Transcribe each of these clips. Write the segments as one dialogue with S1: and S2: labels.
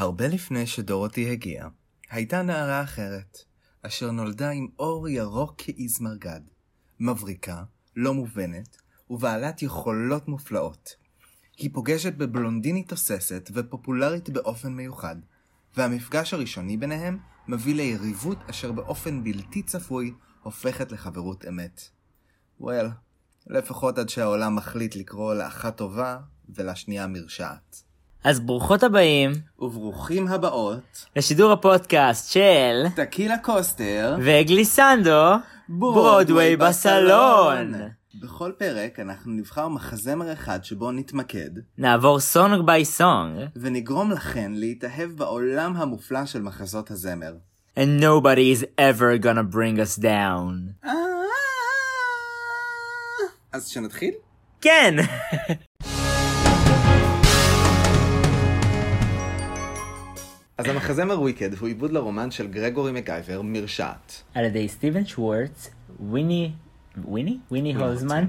S1: הרבה לפני שדורותי הגיעה, הייתה נערה אחרת, אשר נולדה עם אור ירוק כאיזמרגד, מבריקה, לא מובנת, ובעלת יכולות מופלאות. היא פוגשת בבלונדינית תוססת ופופולרית באופן מיוחד, והמפגש הראשוני ביניהם מביא ליריבות אשר באופן בלתי צפוי הופכת לחברות אמת. וול, לפחות עד שהעולם מחליט לקרוא לאחת טובה ולשנייה מרשעת.
S2: אז ברוכות הבאים
S1: וברוכים הבאות,
S2: לשידור הפודקאסט של
S1: טקילה קוסטר,
S2: וגליסנדו ברודוויי בסלון.
S1: בכל פרק אנחנו נבחר מחזמר אחד שבו נתמקד,
S2: נעבור song by song
S1: ונגרום לכן להתאהב בעולם המופלא של מחזות הזמר.
S2: and nobody is ever gonna bring us down.
S1: אז שנתחיל?
S2: כן!
S1: אז המחזמר וויקד הוא עיבוד לרומן של גרגורי מגייבר, מרשעת.
S2: על ידי סטיבן שוורץ, ויני, ויני? ויני הולזמן,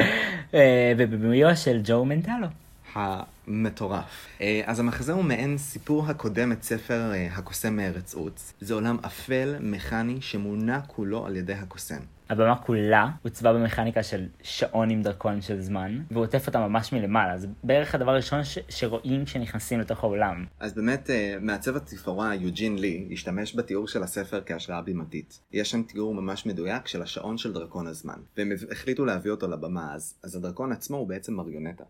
S2: אה, ובבימויו של ג'ו מנטלו.
S1: המטורף. אה, אז המחזה הוא מעין סיפור הקודם את ספר אה, הקוסם מארץ עוץ. זה עולם אפל, מכני, שמונע כולו על ידי הקוסם.
S2: הבמה כולה עוצבה במכניקה של שעון עם דרכון של זמן, והוא עוטף אותה ממש מלמעלה, זה בערך הדבר הראשון ש- שרואים כשנכנסים לתוך העולם.
S1: אז באמת, אה, מעצב התפאורה יוג'ין לי השתמש בתיאור של הספר כהשראה בימתית. יש שם תיאור ממש מדויק של השעון של דרקון הזמן. והם החליטו להביא אותו לבמה אז, אז הדרקון עצמו הוא בעצם מריונטה.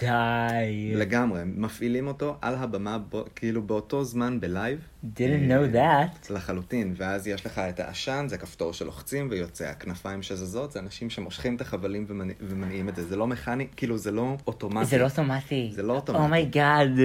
S2: די.
S1: לגמרי, מפעילים אותו על הבמה בו, כאילו באותו זמן בלייב.
S2: didn't know that.
S1: לחלוטין, ואז יש לך את העשן, זה כפתור שלוחצים ויוצא, הכנפיים שזזות, זה אנשים שמושכים את החבלים ומנ... ומניעים את זה, זה לא מכני, כאילו זה לא אוטומטי.
S2: זה לא אוטומטי. Oh
S1: זה לא אוטומטי.
S2: Oh my God.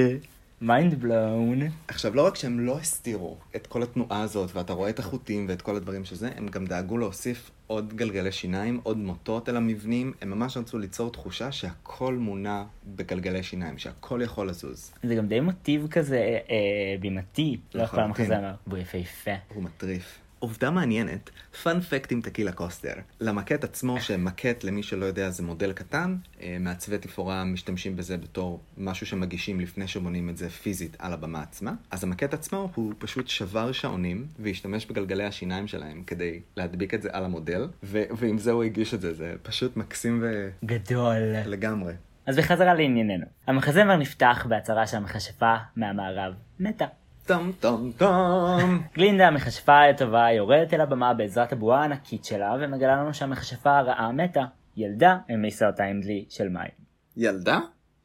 S2: Mind blown.
S1: עכשיו, לא רק שהם לא הסתירו את כל התנועה הזאת, ואתה רואה את החוטים ואת כל הדברים שזה, הם גם דאגו להוסיף עוד גלגלי שיניים, עוד מוטות אל המבנים, הם ממש רצו ליצור תחושה שהכל מונע בגלגלי שיניים, שהכל יכול לזוז.
S2: זה גם די מוטיב כזה אה, בימתי, לא יכול
S1: לחלוטין.
S2: המחזמר. והוא יפהפה.
S1: הוא מטריף. עובדה מעניינת, פאנפקט עם טקילה קוסטר. למקט עצמו, שמקט למי שלא יודע זה מודל קטן, אה, מעצבי תפאורה משתמשים בזה בתור משהו שמגישים לפני שבונים את זה פיזית על הבמה עצמה. אז המקט עצמו הוא פשוט שבר שעונים והשתמש בגלגלי השיניים שלהם כדי להדביק את זה על המודל, ו- ועם זה הוא הגיש את זה, זה פשוט מקסים
S2: גדול.
S1: ולגמרי.
S2: אז בחזרה לענייננו. המחזמר נפתח בהצהרה שהמכשפה מהמערב מתה.
S1: טם טם טם.
S2: גלינדה המכשפה הטובה יורדת אל הבמה בעזרת הבועה הענקית שלה ומגלה לנו שהמכשפה הרעה מתה. ילדה המיסה אותה עם דלי של מים.
S1: ילדה?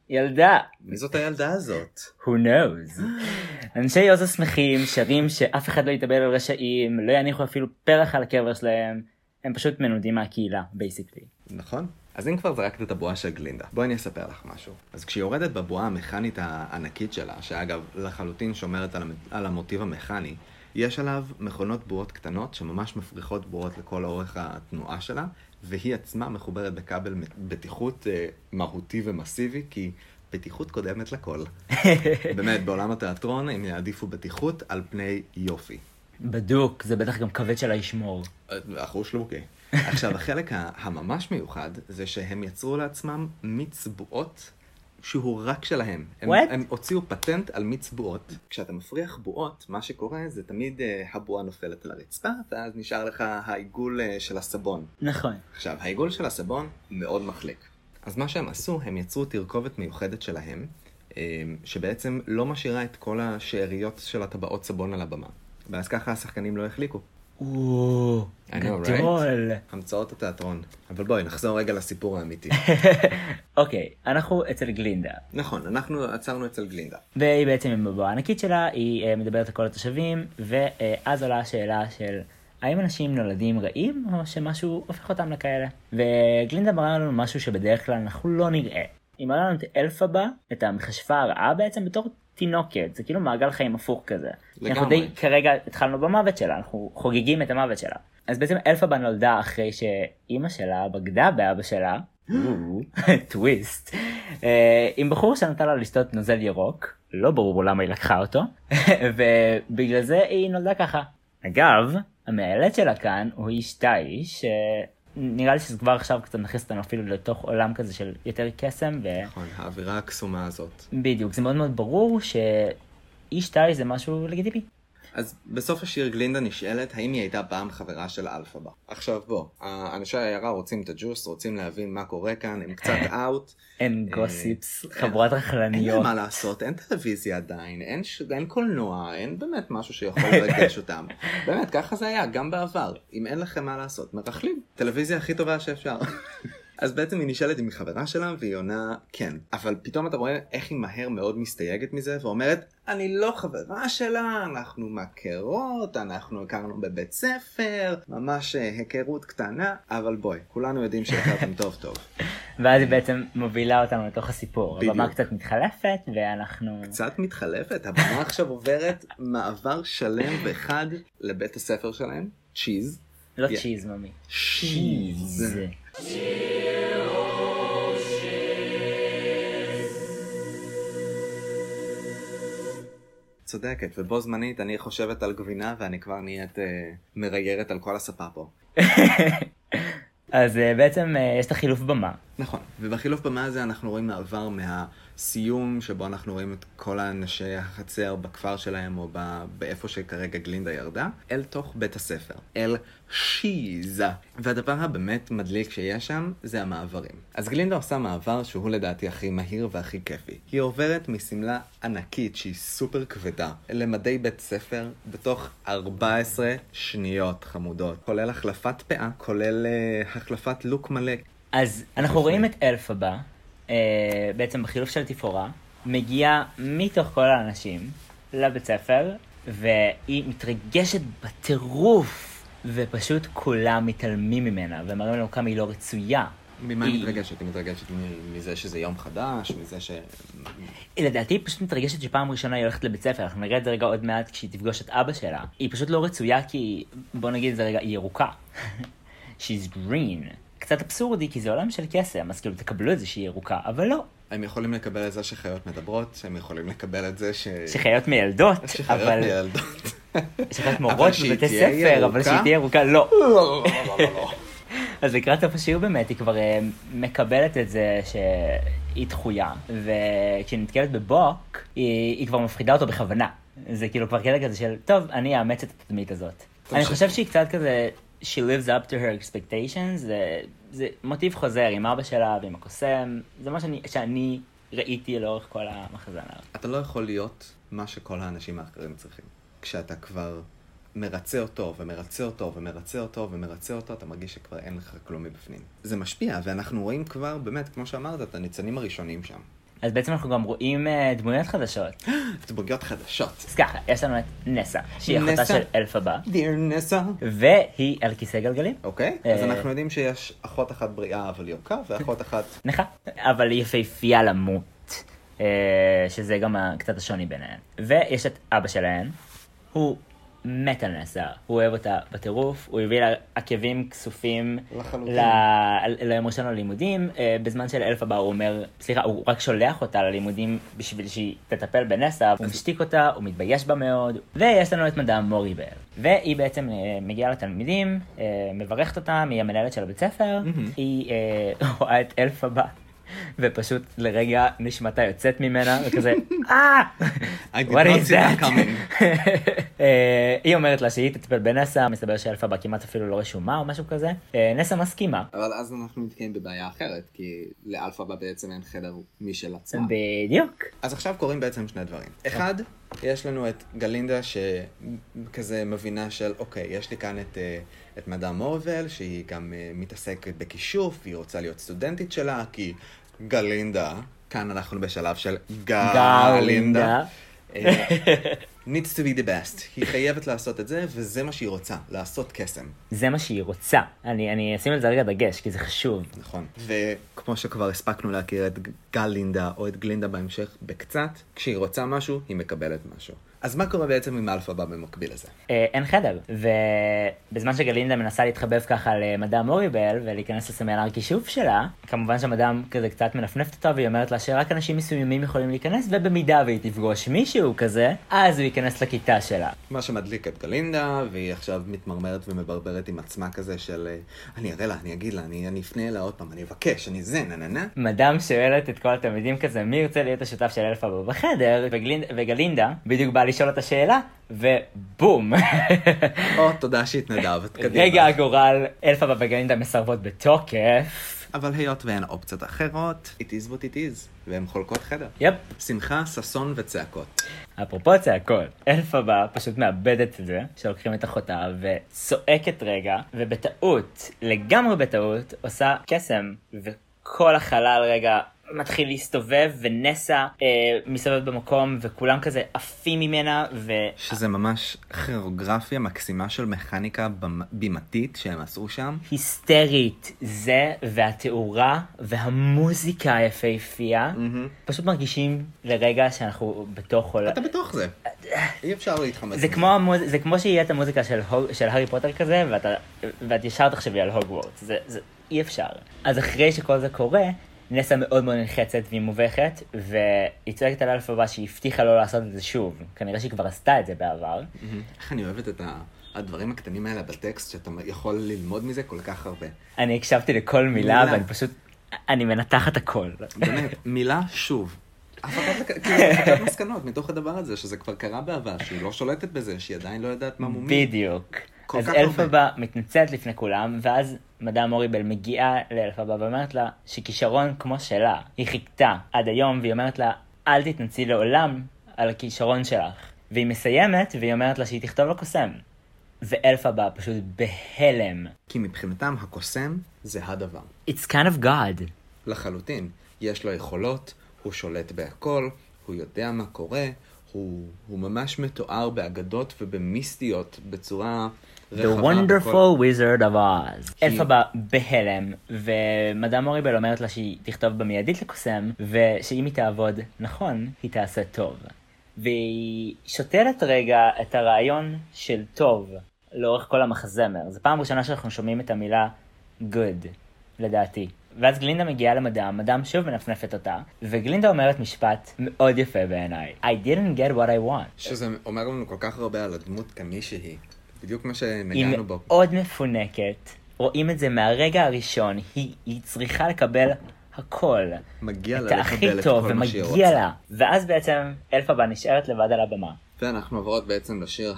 S2: ילדה,
S1: מי זאת הילדה הזאת?
S2: who knows. אנשי עוז השמחים שרים שאף אחד לא יתאבל על רשעים, לא יניחו אפילו פרח על הקבר שלהם, הם פשוט מנודים מהקהילה, basically.
S1: נכון. אז אם כבר זרקת את הבועה של גלינדה, בואי אני אספר לך משהו. אז כשהיא יורדת בבועה המכנית הענקית שלה, שאגב לחלוטין שומרת על. על המוטיב המכני, יש עליו מכונות בועות קטנות שממש מפריחות בועות לכל אורך התנועה שלה, והיא עצמה מחוברת בכבל בטיחות אה, מהותי ומסיבי, כי בטיחות קודמת לכל. באמת, בעולם התיאטרון הם יעדיפו בטיחות על פני יופי.
S2: בדוק, זה בטח גם כבד שלה ישמור.
S1: אחוז שלוקי. עכשיו, החלק הממש מיוחד זה שהם יצרו לעצמם מיץ בועות שהוא רק שלהם. הם,
S2: What?
S1: הם הוציאו פטנט על מיץ בועות. כשאתה מפריח בועות, מה שקורה זה תמיד uh, הבועה נופלת על הרצפה, ואז נשאר לך העיגול uh, של הסבון.
S2: נכון.
S1: עכשיו, העיגול של הסבון מאוד מחליק. אז מה שהם עשו, הם יצרו תרכובת מיוחדת שלהם, אה, שבעצם לא משאירה את כל השאריות של הטבעות סבון על הבמה. ואז ככה השחקנים לא החליקו.
S2: וואו? גדול.
S1: המצאות התיאטרון. אבל בואי, נחזור רגע לסיפור האמיתי.
S2: אוקיי, אנחנו אצל גלינדה.
S1: נכון, אנחנו עצרנו אצל גלינדה.
S2: והיא בעצם עם הבועה הענקית שלה, היא אה, מדברת על כל התושבים, ואז עולה השאלה של האם אנשים נולדים רעים, או שמשהו הופך אותם לכאלה. וגלינדה מראה לנו משהו שבדרך כלל אנחנו לא נראה. היא מראה לנו את אלפבה, את המכשפה הרעה בעצם, בתור תינוקת, זה כאילו מעגל חיים הפוך כזה. אנחנו
S1: לגמרי.
S2: די כרגע התחלנו במוות שלה, אנחנו חוגגים את המוות שלה. אז בעצם אלפבה נולדה אחרי שאימא שלה בגדה באבא שלה, טוויסט, אה, עם בחור שנתן לה לשתות נוזל ירוק, לא ברור למה היא לקחה אותו, ובגלל זה היא נולדה ככה. אגב, המאלץ שלה כאן הוא איש טאי, שנראה לי שזה כבר עכשיו קצת מכניס אותנו אפילו לתוך עולם כזה של יותר קסם, ו...
S1: נכון, האווירה הקסומה הזאת.
S2: בדיוק, זה מאוד מאוד ברור שהיא איש טאי זה משהו לגיטימי.
S1: אז בסוף השיר גלינדה נשאלת האם היא הייתה פעם חברה של אלפבה. עכשיו בוא, אנשי העיירה רוצים את הג'וס, רוצים להבין מה קורה כאן, הם קצת אאוט.
S2: אין גוסיפס, חברות
S1: אין
S2: רכלניות.
S1: להם מה לעשות, אין טלוויזיה עדיין, אין, ש... אין קולנוע, אין באמת משהו שיכול לרגש אותם. באמת, ככה זה היה, גם בעבר. אם אין לכם מה לעשות, מרכלים. טלוויזיה הכי טובה שאפשר. אז בעצם היא נשאלת היא חברה שלה, והיא עונה כן. אבל פתאום אתה רואה איך היא מהר מאוד מסתייגת מזה, ואומרת, אני לא חברה שלה, אנחנו מכרות, אנחנו הכרנו בבית ספר, ממש אה, היכרות קטנה, אבל בואי, כולנו יודעים שהכרתם טוב טוב.
S2: ואז היא בעצם מובילה אותנו לתוך הסיפור.
S1: בדיוק.
S2: הבמה קצת מתחלפת ואנחנו...
S1: קצת מתחלפת, הבמה עכשיו עוברת מעבר שלם וחד לבית הספר שלהם, צ'יז.
S2: לא צ'יז ממי.
S1: צ'יז. צודקת, ובו זמנית אני חושבת על גבינה ואני כבר נהיית אה, מריירת על כל הספה פה.
S2: אז אה, בעצם אה, יש את החילוף במה.
S1: נכון, ובחילוף במה הזה אנחנו רואים מעבר מהסיום שבו אנחנו רואים את כל האנשי החצר בכפר שלהם או באיפה שכרגע גלינדה ירדה, אל תוך בית הספר, אל שיזה. והדבר הבאמת מדליק שיש שם זה המעברים. אז גלינדה עושה מעבר שהוא לדעתי הכי מהיר והכי כיפי. היא עוברת משמלה ענקית שהיא סופר כבדה למדי בית ספר בתוך 14 שניות חמודות, כולל החלפת פאה, כולל uh, החלפת לוק מלא.
S2: אז אנחנו רואים את אלף הבא, אה, בעצם בחילוף של תפאורה, מגיעה מתוך כל האנשים לבית ספר, והיא מתרגשת בטירוף, ופשוט כולם מתעלמים ממנה, ומראים לנו כמה היא לא רצויה.
S1: ממה היא מתרגשת? היא מתרגשת מזה שזה יום חדש, מזה ש...
S2: לדעתי היא פשוט מתרגשת שפעם ראשונה היא הולכת לבית ספר, אנחנו נראה את זה רגע עוד מעט כשהיא תפגוש את אבא שלה. היא פשוט לא רצויה כי, בוא נגיד את זה רגע, היא ירוקה. She's green. קצת אבסורדי כי זה עולם של קסם, אז כאילו תקבלו את זה שהיא ירוקה, אבל לא.
S1: הם יכולים לקבל את זה שחיות מדברות, הם יכולים לקבל את זה ש...
S2: שחיות מיילדות,
S1: שחיות
S2: אבל...
S1: מיילדות.
S2: שחיות מורות בבתי ספר, אבל? שהיא תהיה ירוקה, לא.
S1: לא, לא, לא, לא.
S2: אז לקראת סוף השיר באמת היא כבר אה, מקבלת את זה שהיא דחויה, וכשהיא נתקלת בבוק, היא, היא כבר מפחידה אותו בכוונה. זה כאילו כבר קטע כזה של, טוב, אני אאמץ את התדמית הזאת. אני חושב שהיא קצת כזה, she lives up to her expectations, זה, זה מוטיב חוזר עם אבא שלה ועם הקוסם, זה מה שאני, שאני ראיתי לאורך כל המחזמר.
S1: אתה לא יכול להיות מה שכל האנשים האחרים צריכים. כשאתה כבר מרצה אותו, ומרצה אותו, ומרצה אותו, ומרצה אותו, אתה מרגיש שכבר אין לך כלום מבפנים. זה משפיע, ואנחנו רואים כבר, באמת, כמו שאמרת, את הניצנים הראשונים שם.
S2: אז בעצם אנחנו גם רואים אה, דמויות חדשות.
S1: דמויות חדשות.
S2: אז ככה, יש לנו את נסה, שהיא אחותה
S1: נסה.
S2: של אלף הבא,
S1: דיר נסה.
S2: והיא על כיסא גלגלים.
S1: אוקיי,
S2: אה,
S1: אז אנחנו יודעים שיש אחות אחת בריאה אבל יורקה, ואחות אחת...
S2: נכה, אבל היא יפהפייה למות, אה, שזה גם ה- קצת השוני ביניהן. ויש את אבא שלהן, הוא מת על נסה, הוא אוהב אותה בטירוף, הוא הביא לה עקבים כסופים
S1: לחלוטין.
S2: ל- ליום ראשון ללימודים, אה, בזמן שלאלף הבא הוא אומר, סליחה, הוא רק שולח אותה ללימודים בשביל שהיא תטפל בנסה, הוא משתיק אותה, הוא מתבייש בה מאוד, ויש לנו את מדאם מוריבל, והיא בעצם אה, מגיעה לתלמידים, אה, מברכת אותם, היא המנהלת של הבית ספר, היא אה, רואה את אלף הבא. ופשוט לרגע נשמתה יוצאת ממנה, וכזה, אה!
S1: I did
S2: What
S1: not see that coming.
S2: אה, היא אומרת לה שהיא תטפל בנסה, מסתבר שאלף הבא כמעט אפילו לא רשומה או משהו כזה. אה, נסה מסכימה.
S1: אבל אז אנחנו נתקעים בבעיה אחרת, כי לאלפא בעצם אין חדר משל עצמה.
S2: בדיוק.
S1: אז עכשיו קורים בעצם שני דברים. אחד, יש לנו את גלינדה שכזה מבינה של, אוקיי, יש לי כאן את, אה, את מדאם מורבל, שהיא גם אה, מתעסקת בכישוף, והיא רוצה להיות סטודנטית שלה, כי גלינדה, כאן אנחנו בשלב של גלינדה. אה, needs to be the best. היא חייבת לעשות את זה, וזה מה שהיא רוצה, לעשות קסם.
S2: זה מה שהיא רוצה. אני אני אשים על זה רגע דגש, כי זה חשוב.
S1: נכון. וכמו שכבר הספקנו להכיר את גלינדה או את גלינדה בהמשך בקצת, כשהיא רוצה משהו, היא מקבלת משהו. אז מה קורה בעצם עם אלפבה במקביל לזה?
S2: אה, אין חדר, ובזמן שגלינדה מנסה להתחבב ככה למדאם מוריבל ולהיכנס לסמינר כישוף שלה, כמובן שהמדאם כזה קצת מנפנפת אותה והיא אומרת לה שרק אנשים מסוימים יכולים להיכנס, ובמידה והיא תפגוש מישהו כזה, אז הוא להיכנס לכיתה שלה.
S1: מה שמדליק את גלינדה, והיא עכשיו מתמרמרת ומברברת עם עצמה כזה של אה, אני אראה לה, אני אגיד לה, אני, אני אפנה אליה עוד פעם, אני אבקש, אני זה, נה נה נה.
S2: מדאם שואלת את כל התלמידים כזה, מי ירצה להיות השותף של אלפבה בחדר, וגלינד, וגלינדה בדיוק באה לשאול את השאלה, ובום.
S1: או, תודה שהתנדבת, קדימה.
S2: רגע הגורל, אלפבה וגלינדה מסרבות בתוקף.
S1: אבל היות ואין אופציות אחרות, it is what it is, והן חולקות חדר.
S2: יפ.
S1: שמחה, ששון וצעקות.
S2: אפרופו צעקות, אלפבה פשוט מאבדת את זה, שלוקחים את אחותה וצועקת רגע, ובטעות, לגמרי בטעות, עושה קסם, וכל החלל רגע מתחיל להסתובב, ונסה אה, מסתובבת במקום, וכולם כזה עפים ממנה, ו...
S1: שזה ממש כירוגרפיה מקסימה של מכניקה בימתית שהם עשו שם.
S2: היסטרית, זה והתאורה והמוזיקה היפהפייה, פשוט מרגישים לרגע שאנחנו בתוך עולם.
S1: אתה בתוך זה. אי אפשר להתחמק.
S2: זה. כמו, המוז... זה כמו שיהיה את המוזיקה של, הוג... של הארי פוטר כזה, ואתה... ואת ישר תחשבי על הוגוורטס, זה... זה אי אפשר. אז אחרי שכל זה קורה, נסה מאוד מאוד נלחצת והיא מובכת, והיא צועקת על אלפבה שהיא הבטיחה לא לעשות את זה שוב. כנראה שהיא כבר עשתה את זה בעבר.
S1: מהמם. איך אני אוהבת את ה- הדברים הקטנים האלה בטקסט, שאתה יכול ללמוד מזה כל כך הרבה.
S2: אני הקשבתי לכל מילה,
S1: מילה.
S2: ואני פשוט... אני מנתחת הכל.
S1: באמת, מילה שוב. הפקת לק- כאילו, הפקת מסקנות מתוך הדבר הזה, שזה כבר קרה בעבר, שהיא לא שולטת בזה, שהיא עדיין לא יודעת מה מומי.
S2: בדיוק.
S1: כל
S2: אז אלפבה מתנצלת לפני כולם, ואז מדאם מוריבל מגיעה לאלפבה ואומרת לה שכישרון כמו שלה, היא חיכתה עד היום, והיא אומרת לה, אל תתנצלי לעולם על הכישרון שלך. והיא מסיימת, והיא אומרת לה שהיא תכתוב לו קוסם. ואלפבה פשוט בהלם.
S1: כי מבחינתם הקוסם זה הדבר.
S2: It's kind of God.
S1: לחלוטין. יש לו יכולות, הוא שולט בהכל, הוא יודע מה קורה, הוא, הוא ממש מתואר באגדות ובמיסטיות בצורה
S2: The wonderful
S1: בכל-
S2: wizard of Oz. אלפבה בהלם, ומדאם מוריבל אומרת לה שהיא תכתוב במיידית לקוסם, ושאם היא תעבוד נכון, היא תעשה טוב. והיא שותלת רגע את הרעיון של טוב לאורך כל המחזמר. זו פעם ראשונה שאנחנו שומעים את המילה good, לדעתי. ואז גלינדה מגיעה למדאם, מדאם שוב מנפנפת אותה, וגלינדה אומרת משפט מאוד יפה בעיניי. I didn't get what I want.
S1: שזה אומר לנו כל כך הרבה על הדמות כמי שהיא. בדיוק מה
S2: היא
S1: שנגענו בו.
S2: מאוד מפונקת, רואים את זה מהרגע הראשון, היא, היא צריכה לקבל הכל.
S1: מגיע
S2: את
S1: לה
S2: הכי
S1: לקבל את
S2: טוב,
S1: כל מה שהיא
S2: ומגיע
S1: רוצה.
S2: לה. ואז בעצם אלפבה נשארת לבד על הבמה.
S1: ואנחנו עוברות בעצם לשיר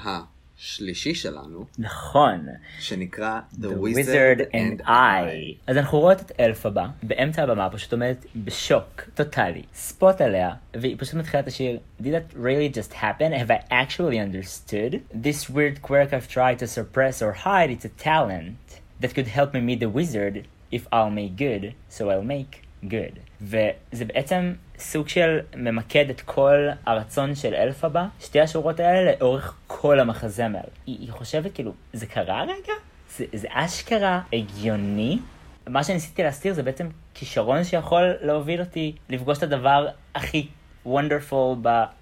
S1: השלישי שלנו,
S2: נכון.
S1: שנקרא The,
S2: The Wizard and I. אז אנחנו רואות את אלפבה באמצע הבמה פשוט עומדת בשוק טוטאלי, ספוט עליה, והיא פשוט מתחילה את השיר Did that really just happen? Have I actually understood? This weird quirk I've tried to suppress or hide, it's a talent that could help me meet the wizard if I'll make good, so I'll make good. וזה בעצם סוג של ממקד את כל הרצון של אלפבה, שתי השורות האלה לאורך כל המחזמר. היא, היא חושבת כאילו, זה קרה רגע? זה, זה אשכרה הגיוני? מה שניסיתי להסתיר זה בעצם כישרון שיכול להוביל אותי לפגוש את הדבר הכי וונדרפול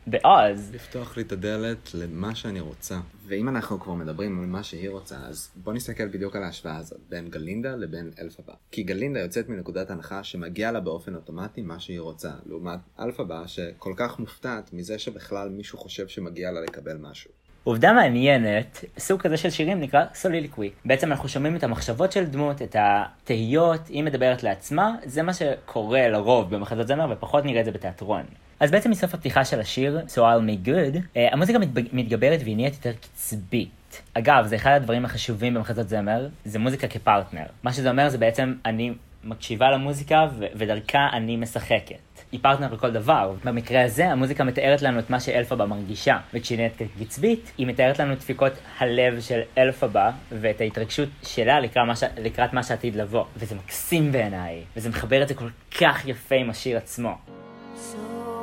S2: בעוז.
S1: לפתוח לי את הדלת למה שאני רוצה. ואם אנחנו כבר מדברים על מה שהיא רוצה, אז בוא נסתכל בדיוק על ההשוואה הזאת, בין גלינדה לבין אלפבה. כי גלינדה יוצאת מנקודת הנחה שמגיע לה באופן אוטומטי מה שהיא רוצה, לעומת אלפבה שכל כך מופתעת מזה שבכלל מישהו חושב שמגיע לה לקבל משהו.
S2: עובדה מעניינת, סוג כזה של שירים נקרא סוליליקווי. בעצם אנחנו שומעים את המחשבות של דמות, את התהיות, היא מדברת לעצמה, זה מה שקורה לרוב במחזות זמר ופחות נראה את זה בתיאטרון. אז בעצם מסוף הפתיחה של השיר, So I'll make good, אה, המוזיקה מתגברת והיא נהיית יותר קצבית. אגב, זה אחד הדברים החשובים במחזות זמר, זה מוזיקה כפרטנר. מה שזה אומר זה בעצם אני מקשיבה למוזיקה ו- ודרכה אני משחקת. היא פרטנר לכל דבר. במקרה הזה המוזיקה מתארת לנו את מה שאלפבה מרגישה, וכשהיא נהיית קצבית, היא מתארת לנו את דפיקות הלב של אלפבה ואת ההתרגשות שלה לקראת מה, ש... לקראת מה שעתיד לבוא. וזה מקסים בעיניי, וזה מחבר את זה כל כך יפה עם השיר עצמו.
S3: So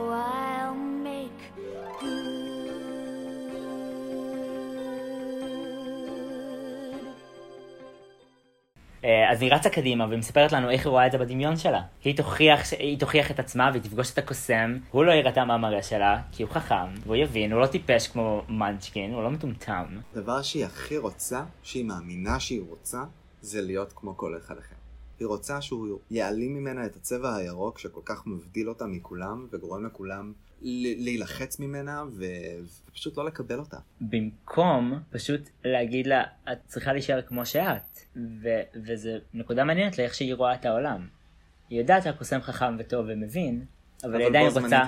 S2: אז היא רצה קדימה ומספרת לנו איך היא רואה את זה בדמיון שלה. היא תוכיח. היא תוכיח את עצמה והיא תפגוש את הקוסם, הוא לא יירתע מהמראה שלה, כי הוא חכם, והוא יבין, הוא לא טיפש כמו מנצ'קין, הוא לא מטומטם.
S1: הדבר שהיא הכי רוצה, שהיא מאמינה שהיא רוצה, זה להיות כמו כל אחד אחר. היא רוצה שהוא יעלים ממנה את הצבע הירוק שכל כך מבדיל אותה מכולם וגורם לכולם להילחץ ממנה ו... ופשוט לא לקבל אותה.
S2: במקום פשוט להגיד לה, את צריכה להישאר כמו שאת. ו- וזה נקודה מעניינת לאיך שהיא רואה את העולם. היא יודעת שהקוסם חכם וטוב ומבין, אבל היא עדיין רוצה,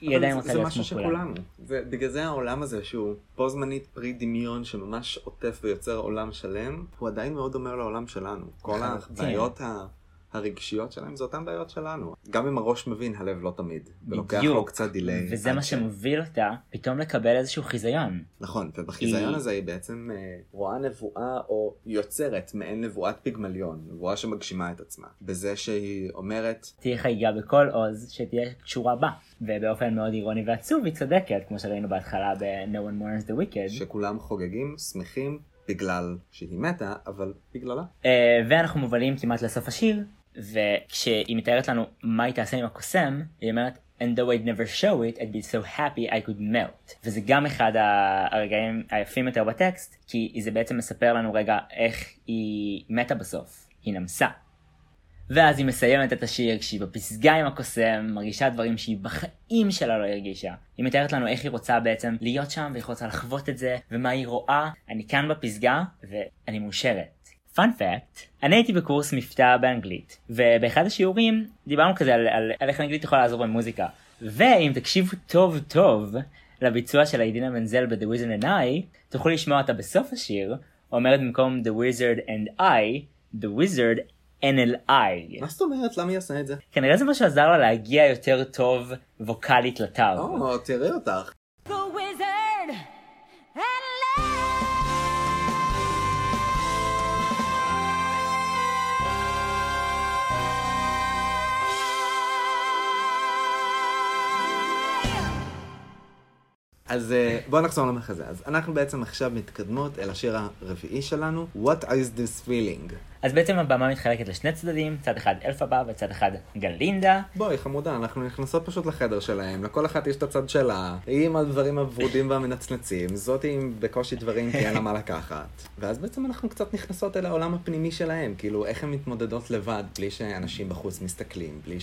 S1: היא עדיין- אבל
S2: רוצה
S1: זה
S2: להיות
S1: משהו
S2: כמו כולם.
S1: שכולנו. זה, בגלל זה העולם הזה שהוא בו זמנית פרי דמיון שממש עוטף ויוצר עולם שלם, הוא עדיין מאוד דומה לעולם שלנו. כל
S2: לחלוטין.
S1: הבעיות ה... הרגשיות שלהם זה אותן בעיות שלנו. גם אם הראש מבין, הלב לא תמיד. ולוקח לו
S2: בדיוק,
S1: קצת דיליי.
S2: וזה מה
S1: ש-
S2: שמוביל אותה פתאום לקבל איזשהו חיזיון.
S1: נכון, ובחיזיון
S2: היא-
S1: הזה היא בעצם אה, רואה נבואה או יוצרת מעין נבואת פיגמליון, נבואה שמגשימה את עצמה. בזה שהיא אומרת,
S2: תהיה חגיגה בכל עוז שתהיה קשורה בה. ובאופן מאוד אירוני ועצוב היא צודקת, כמו שראינו בהתחלה ב-No one mourns the wicked.
S1: שכולם חוגגים, שמחים, בגלל שהיא מתה, אבל בגללה.
S2: אה, ואנחנו מובלים כמעט לסוף השיר, וכשהיא מתארת לנו מה היא תעשה עם הקוסם, היא אומרת, And though I'd never show it, I'd be so happy I could melt. וזה גם אחד הרגעים היפים יותר בטקסט, כי זה בעצם מספר לנו רגע איך היא מתה בסוף. היא נמסה. ואז היא מסיימת את השיר כשהיא בפסגה עם הקוסם, מרגישה דברים שהיא בחיים שלה לא הרגישה. היא מתארת לנו איך היא רוצה בעצם להיות שם, ואיך היא רוצה לחוות את זה, ומה היא רואה. אני כאן בפסגה, ואני מאושרת. פאנ פאקט, אני הייתי בקורס מבטא באנגלית, ובאחד השיעורים דיברנו כזה על, על, על איך אנגלית יכולה לעזור במוזיקה. ואם תקשיבו טוב טוב לביצוע של עידינה מנזל ב-The Wizard and I, תוכלו לשמוע אותה בסוף השיר, אומרת במקום The Wizard and I, The Wizard NLI.
S1: מה זאת אומרת? למה היא עושה את זה?
S2: כנראה זה מה שעזר לה להגיע יותר טוב ווקאלית לתו.
S1: או, תראי אותך. אז אה, בואו נחזור למחזה. אז אנחנו בעצם עכשיו מתקדמות אל השיר הרביעי שלנו, What is this feeling?
S2: אז בעצם הבמה מתחלקת לשני צדדים, צד אחד אלפבה וצד אחד גלינדה.
S1: בואי חמודה, אנחנו נכנסות פשוט לחדר שלהם, לכל אחת יש את הצד שלה, היא עם הדברים הוורודים והמנצנצים, זאת עם בקושי דברים כי אין לה מה לקחת. ואז בעצם אנחנו קצת נכנסות אל העולם הפנימי שלהם, כאילו איך הן מתמודדות לבד, בלי שאנשים בחוץ מסתכלים, בלי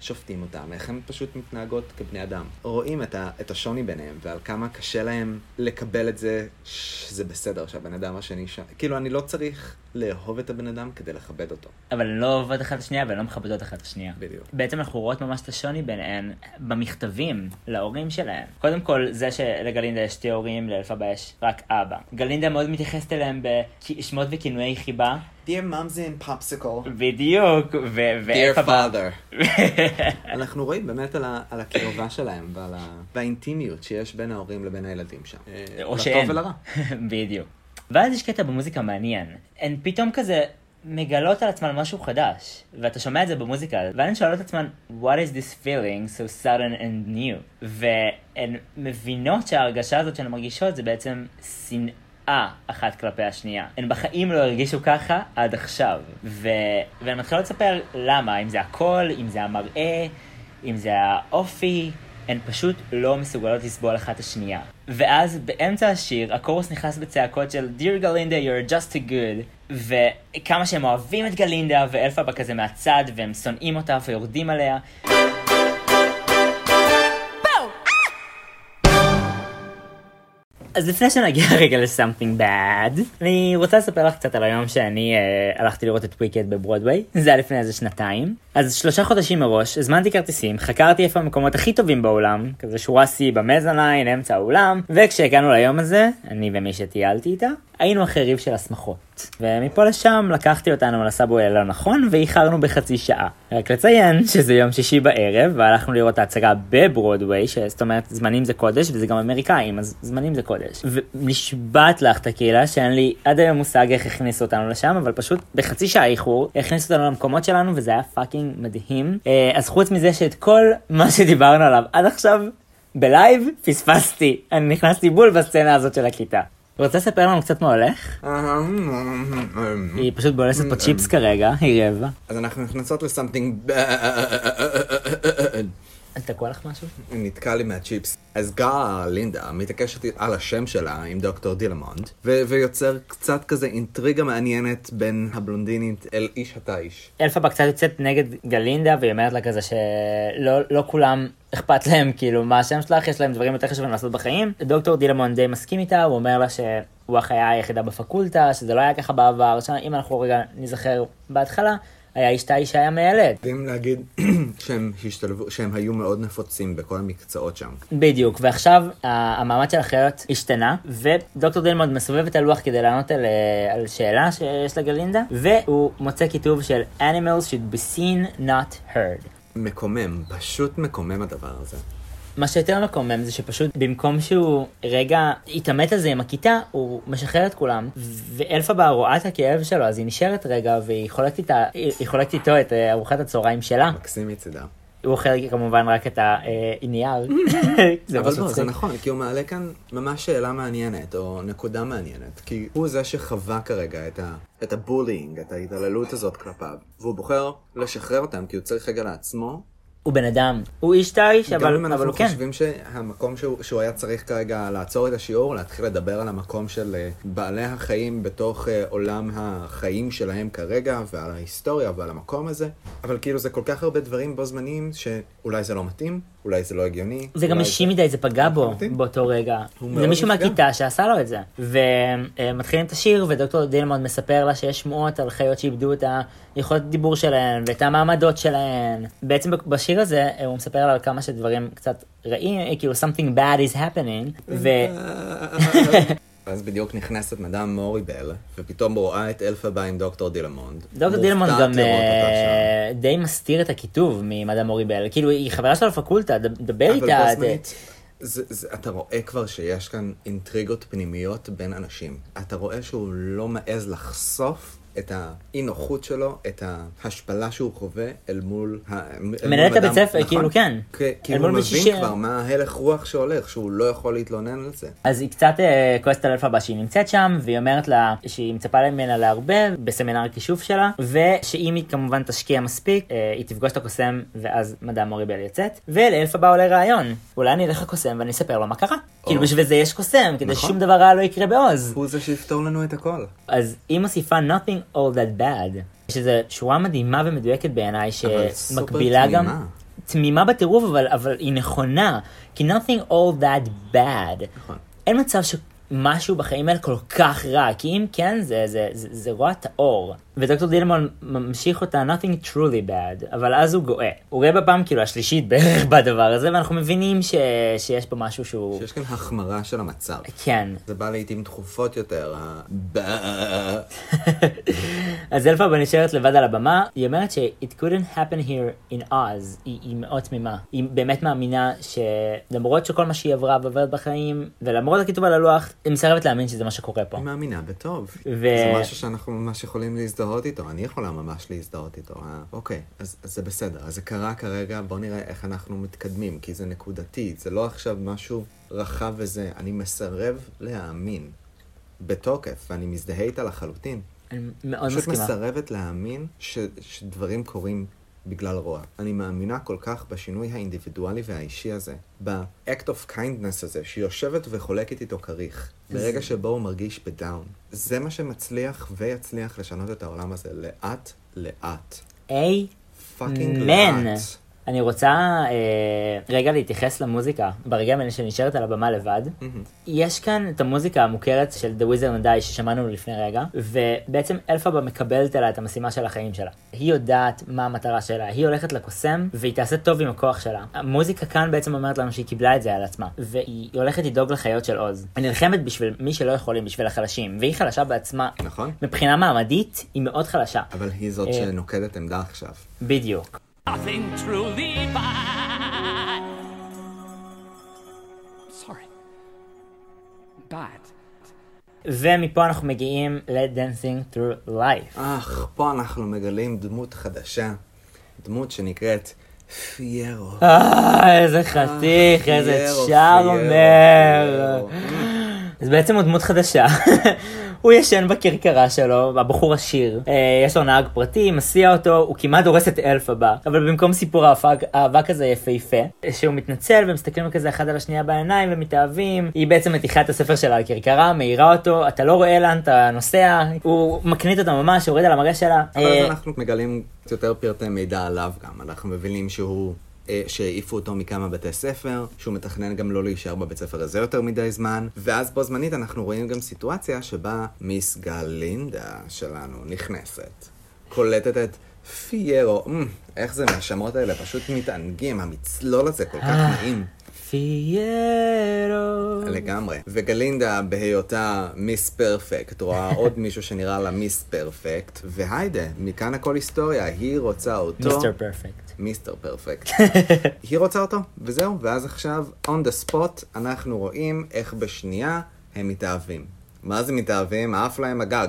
S1: ששופטים אותם, איך הן פשוט מתנהגות כבני אדם. רואים את, ה- את השוני ביניהם, ועל כמה קשה להם לקבל את זה שזה בסדר שהבן אדם השני שם. כאילו אני לא צריך לאהוב את הבן אדם כדי לכבד אותו.
S2: אבל הן לא אוהבות אחת את השנייה והן לא מכבדות אחת את השנייה.
S1: בדיוק.
S2: בעצם אנחנו רואות ממש את השוני ביניהן במכתבים להורים שלהם. קודם כל, זה שלגלינדה יש שתי הורים, לאלפבה יש רק אבא. גלינדה מאוד מתייחסת אליהם בשמות וכינויי חיבה.
S1: Dear mom's in popsicle.
S2: בדיוק, ו-
S1: Dear father. אנחנו רואים באמת על, ה, על הקרבה שלהם ועל ה, והאינטימיות שיש בין ההורים לבין הילדים שם. אה,
S2: או
S1: לטוב
S2: שאין.
S1: ולרע.
S2: בדיוק. ואז יש קטע במוזיקה מעניין. הן פתאום כזה מגלות על עצמן משהו חדש, ואתה שומע את זה במוזיקה, והן שואלות את עצמן, What is this feeling so sudden and new? והן מבינות שההרגשה הזאת שהן מרגישות זה בעצם שנאה אחת כלפי השנייה. הן בחיים לא הרגישו ככה עד עכשיו. ו... והן מתחילות לספר למה, אם זה הקול, אם זה המראה, אם זה האופי, הן פשוט לא מסוגלות לסבול אחת השנייה. ואז באמצע השיר הקורוס נכנס בצעקות של Dear גלינדה, you're just too good וכמה שהם אוהבים את גלינדה ואלפבה כזה מהצד והם שונאים אותה ויורדים עליה אז לפני שנגיע רגע ל-something bad, אני רוצה לספר לך קצת על היום שאני uh, הלכתי לראות את וויקד בברודוויי, זה היה לפני איזה שנתיים. אז שלושה חודשים מראש, הזמנתי כרטיסים, חקרתי איפה המקומות הכי טובים באולם, כזה שורה C במזוניין, אמצע האולם, וכשהגענו ליום הזה, אני ומי שטיילתי איתה, היינו אחרי ריב של הסמכות. ומפה לשם לקחתי אותנו ל subway הלא נכון, ואיחרנו בחצי שעה. רק לציין שזה יום שישי בערב, והלכנו לראות את ההצגה בברודוויי, שזאת אומרת זמנים זה קודש, וזה גם אמריקאים, אז זמנים זה קודש. ונשבעת לך את הקהילה שאין לי עד היום מושג איך הכניסו אותנו לשם, אבל פשוט בחצי שעה איחור, הכניסו אותנו למקומות שלנו, וזה היה fucking מדהים. אה, אז חוץ מזה שאת כל מה שדיברנו עליו עד עכשיו, ב live, פספסתי. אני נכנסתי בול בסצנה הזאת של הכיתה. רוצה לספר לנו קצת מה הולך? היא פשוט בולסת פה צ'יפס כרגע, היא רעבה.
S1: אז אנחנו נכנסות ל Something bad.
S2: תקוע לך משהו?
S1: נתקע לי מהצ'יפס. אז גה-לינדה מתעקשת על השם שלה עם דוקטור דילמונד, ו- ויוצר קצת כזה אינטריגה מעניינת בין הבלונדינית אל איש התיש.
S2: אלפבה קצת יוצאת נגד גלינדה והיא אומרת לה כזה שלא לא כולם אכפת להם כאילו מה השם שלך יש להם דברים יותר חשובים לעשות בחיים. דוקטור דילמונד די מסכים איתה הוא אומר לה שהוא החיה היחידה בפקולטה שזה לא היה ככה בעבר שאם אנחנו רגע נזכר בהתחלה היה איש תיש שהיה מיילד.
S1: יודעים להגיד שהם השתלבו, שהם היו מאוד נפוצים בכל המקצועות שם.
S2: בדיוק, ועכשיו המעמד של החיות השתנה, ודוקטור דילמונד מסובב את הלוח כדי לענות על, אה, על שאלה שיש לגלינדה, והוא מוצא כיתוב של Animals should be seen not heard.
S1: מקומם, פשוט מקומם הדבר הזה.
S2: מה שיותר מקומם זה שפשוט במקום שהוא רגע יתעמת על זה עם הכיתה, הוא משחרר את כולם, ואלפבה רואה את הכאב שלו, אז היא נשארת רגע והיא חולקת, איתה, היא חולקת איתו את אה, ארוחת הצהריים שלה.
S1: מקסים מצידה.
S2: הוא אוכל כמובן רק את הנייר. זה
S1: אבל לא, זה. נכון, כי הוא מעלה כאן ממש שאלה מעניינת, או נקודה מעניינת. כי הוא זה שחווה כרגע את, ה, את הבולינג, את ההתעללות הזאת כלפיו. והוא בוחר לשחרר אותם, כי הוא צריך רגע לעצמו.
S2: הוא בן אדם, הוא איש תיש,
S1: גם
S2: אבל,
S1: אם
S2: אבל
S1: אנחנו
S2: הוא כן.
S1: חושבים שהמקום שהוא, שהוא היה צריך כרגע לעצור את השיעור, להתחיל לדבר על המקום של אה, בעלי החיים בתוך אה, עולם החיים שלהם כרגע, ועל ההיסטוריה ועל המקום הזה, אבל כאילו זה כל כך הרבה דברים בו זמניים, שאולי זה לא מתאים, אולי זה לא הגיוני.
S2: זה גם אישי מדי, זה פגע בו
S1: לחלוטין.
S2: באותו רגע. זה מישהו. מהכיתה שעשה לו את זה. ומתחילים את השיר, ודוקטור דילמונד מספר לה שיש שמועות על חיות שאיבדו את היכולת דיבור שלהן, ואת המעמדות שלהן. בעצם בשיר הזה, אה, הוא מספר על כמה שדברים קצת רעים, אה, כאילו something bad is happening, ו...
S1: ואז בדיוק נכנסת מדאם מוריבל, ופתאום רואה את אלפבה עם דוקטור דילמונד.
S2: דוקטור דילמונד גם אה, די מסתיר את הכיתוב ממדאם מוריבל, כאילו היא חברה שלו לפקולטה, דבר. איתה.
S1: אבל בו זמנית, זה, זה, אתה רואה כבר שיש כאן אינטריגות פנימיות בין אנשים. אתה רואה שהוא לא מעז לחשוף את האי נוחות שלו, את ההשפלה שהוא חווה אל מול... ה- אל מול
S2: מנהלת
S1: מדאם-
S2: הבית ספר,
S1: נכון.
S2: כאילו, כן.
S1: כי,
S2: אל
S1: הוא מבין כבר מה ההלך רוח שהולך, שהוא לא יכול להתלונן על זה.
S2: אז היא קצת אה, כועסת על אלפבה שהיא נמצאת שם, והיא אומרת לה שהיא מצפה ממנה להרבה בסמינר הכישוף שלה, ושאם היא כמובן תשקיע מספיק, אה, היא תפגוש את הקוסם, ואז מדע מוריבל יוצאת, ולאלפבה עולה רעיון, אולי אני אלך לקוסם ואני אספר לו מה קרה. כאילו בשביל זה יש קוסם, כדי
S1: נכון.
S2: ששום דבר רע לא יקרה בעוז.
S1: הוא זה שיפתור לנו את הכל.
S2: אז היא מוסיפה nothing all that bad, שזה שורה מדהימה ומדויקת בעיניי, שמקבילה גם...
S1: תמימה
S2: בטירוף, אבל, אבל היא נכונה. כי nothing all that bad.
S1: נכון.
S2: אין מצב שמשהו בחיים האלה כל כך רע, כי אם כן, זה, זה, זה, זה רוע טהור. ודוקטור דילמון ממשיך אותה nothing truly bad, אבל אז הוא גואה. הוא רואה בפעם כאילו השלישית בערך בדבר הזה, ואנחנו מבינים ש, שיש פה משהו שהוא...
S1: שיש כאן החמרה של המצב.
S2: כן.
S1: זה בא לעיתים תכופות יותר, ה...
S2: אז אלפבה נשארת לבד על הבמה, היא אומרת ש-it couldn't happen here in Oz, היא, היא מאוד תמימה. היא באמת מאמינה שלמרות שכל מה שהיא עברה ועוברת בחיים, ולמרות הכיתוב על הלוח, היא מסרבת להאמין שזה מה שקורה פה.
S1: היא מאמינה בטוב.
S2: ו-
S1: זה משהו שאנחנו ממש יכולים להזדהות איתו, אני יכולה ממש להזדהות איתו. אה, אוקיי, אז, אז זה בסדר. אז זה קרה כרגע, בוא נראה איך אנחנו מתקדמים, כי זה נקודתי, זה לא עכשיו משהו רחב וזה. אני מסרב להאמין בתוקף, ואני מזדהה איתה לחלוטין.
S2: אני מאוד
S1: פשוט
S2: מסכימה.
S1: מסרבת להאמין ש, שדברים קורים בגלל רוע. אני מאמינה כל כך בשינוי האינדיבידואלי והאישי הזה, ב-act of kindness הזה, שהיא יושבת וחולקת איתו כריך, ברגע שבו הוא מרגיש ב down. זה מה שמצליח ויצליח לשנות את העולם הזה לאט לאט.
S2: היי, fucking.
S1: לאט.
S2: אני רוצה אה, רגע להתייחס למוזיקה ברגעים האלה שנשארת על הבמה לבד. יש כאן את המוזיקה המוכרת של The Wizard and Die ששמענו לפני רגע, ובעצם אלפבה מקבלת עליה את המשימה של החיים שלה. היא יודעת מה המטרה שלה, היא הולכת לקוסם והיא תעשה טוב עם הכוח שלה. המוזיקה כאן בעצם אומרת לנו שהיא קיבלה את זה על עצמה, והיא הולכת לדאוג לחיות של עוז. היא נלחמת בשביל מי שלא יכולים, בשביל החלשים, והיא חלשה בעצמה.
S1: נכון?
S2: מבחינה מעמדית היא מאוד חלשה.
S1: אבל היא זאת
S2: אה.
S1: שנוקדת עמדה עכשיו.
S2: בדיוק.
S4: Nothing truly bad. Sorry. Bad.
S2: ומפה אנחנו מגיעים ל-Dancing through life.
S1: אך, פה אנחנו מגלים דמות חדשה, דמות שנקראת פיירו.
S2: אה, איזה חתיך, איזה
S1: פיירו,
S2: צ'ארמר. אז בעצם הוא דמות חדשה. הוא ישן בכרכרה שלו, הבחור עשיר. אה, יש לו נהג פרטי, מסיע אותו, הוא כמעט דורס את אלף הבא. אבל במקום סיפור האבק, הזה יפהפה, שהוא מתנצל ומסתכלים כזה אחד על השנייה בעיניים ומתאהבים, היא בעצם מטיחה את הספר שלה על כרכרה, מאירה אותו, אתה לא רואה לאן אתה נוסע, הוא מקנית אותה ממש, יורד על המראה שלה.
S1: אבל
S2: אה,
S1: אז אנחנו מגלים יותר פרטי מידע עליו גם. אנחנו מבינים שהוא... אה, שהעיפו אותו מכמה בתי ספר, שהוא מתכנן גם לא להישאר בבית ספר הזה יותר מדי זמן, ואז בו זמנית אנחנו רואים גם סיטואציה שבה מיס גלינדה שלנו נכנסת, קולטת את פיירו, אמ, איך זה מהשמות האלה, פשוט מתענגים, המצלול הזה כל כך
S2: אה.
S1: נעים.
S2: פיירו.
S1: לגמרי. וגלינדה, בהיותה מיס פרפקט, רואה עוד מישהו שנראה לה מיס פרפקט, והיידה, מכאן הכל היסטוריה, היא רוצה אותו.
S2: מיסטר פרפקט.
S1: מיסטר פרפקט. היא רוצה אותו, וזהו, ואז עכשיו, on the spot, אנחנו רואים איך בשנייה הם מתאהבים. מה זה מתאהבים? עף להם הגג.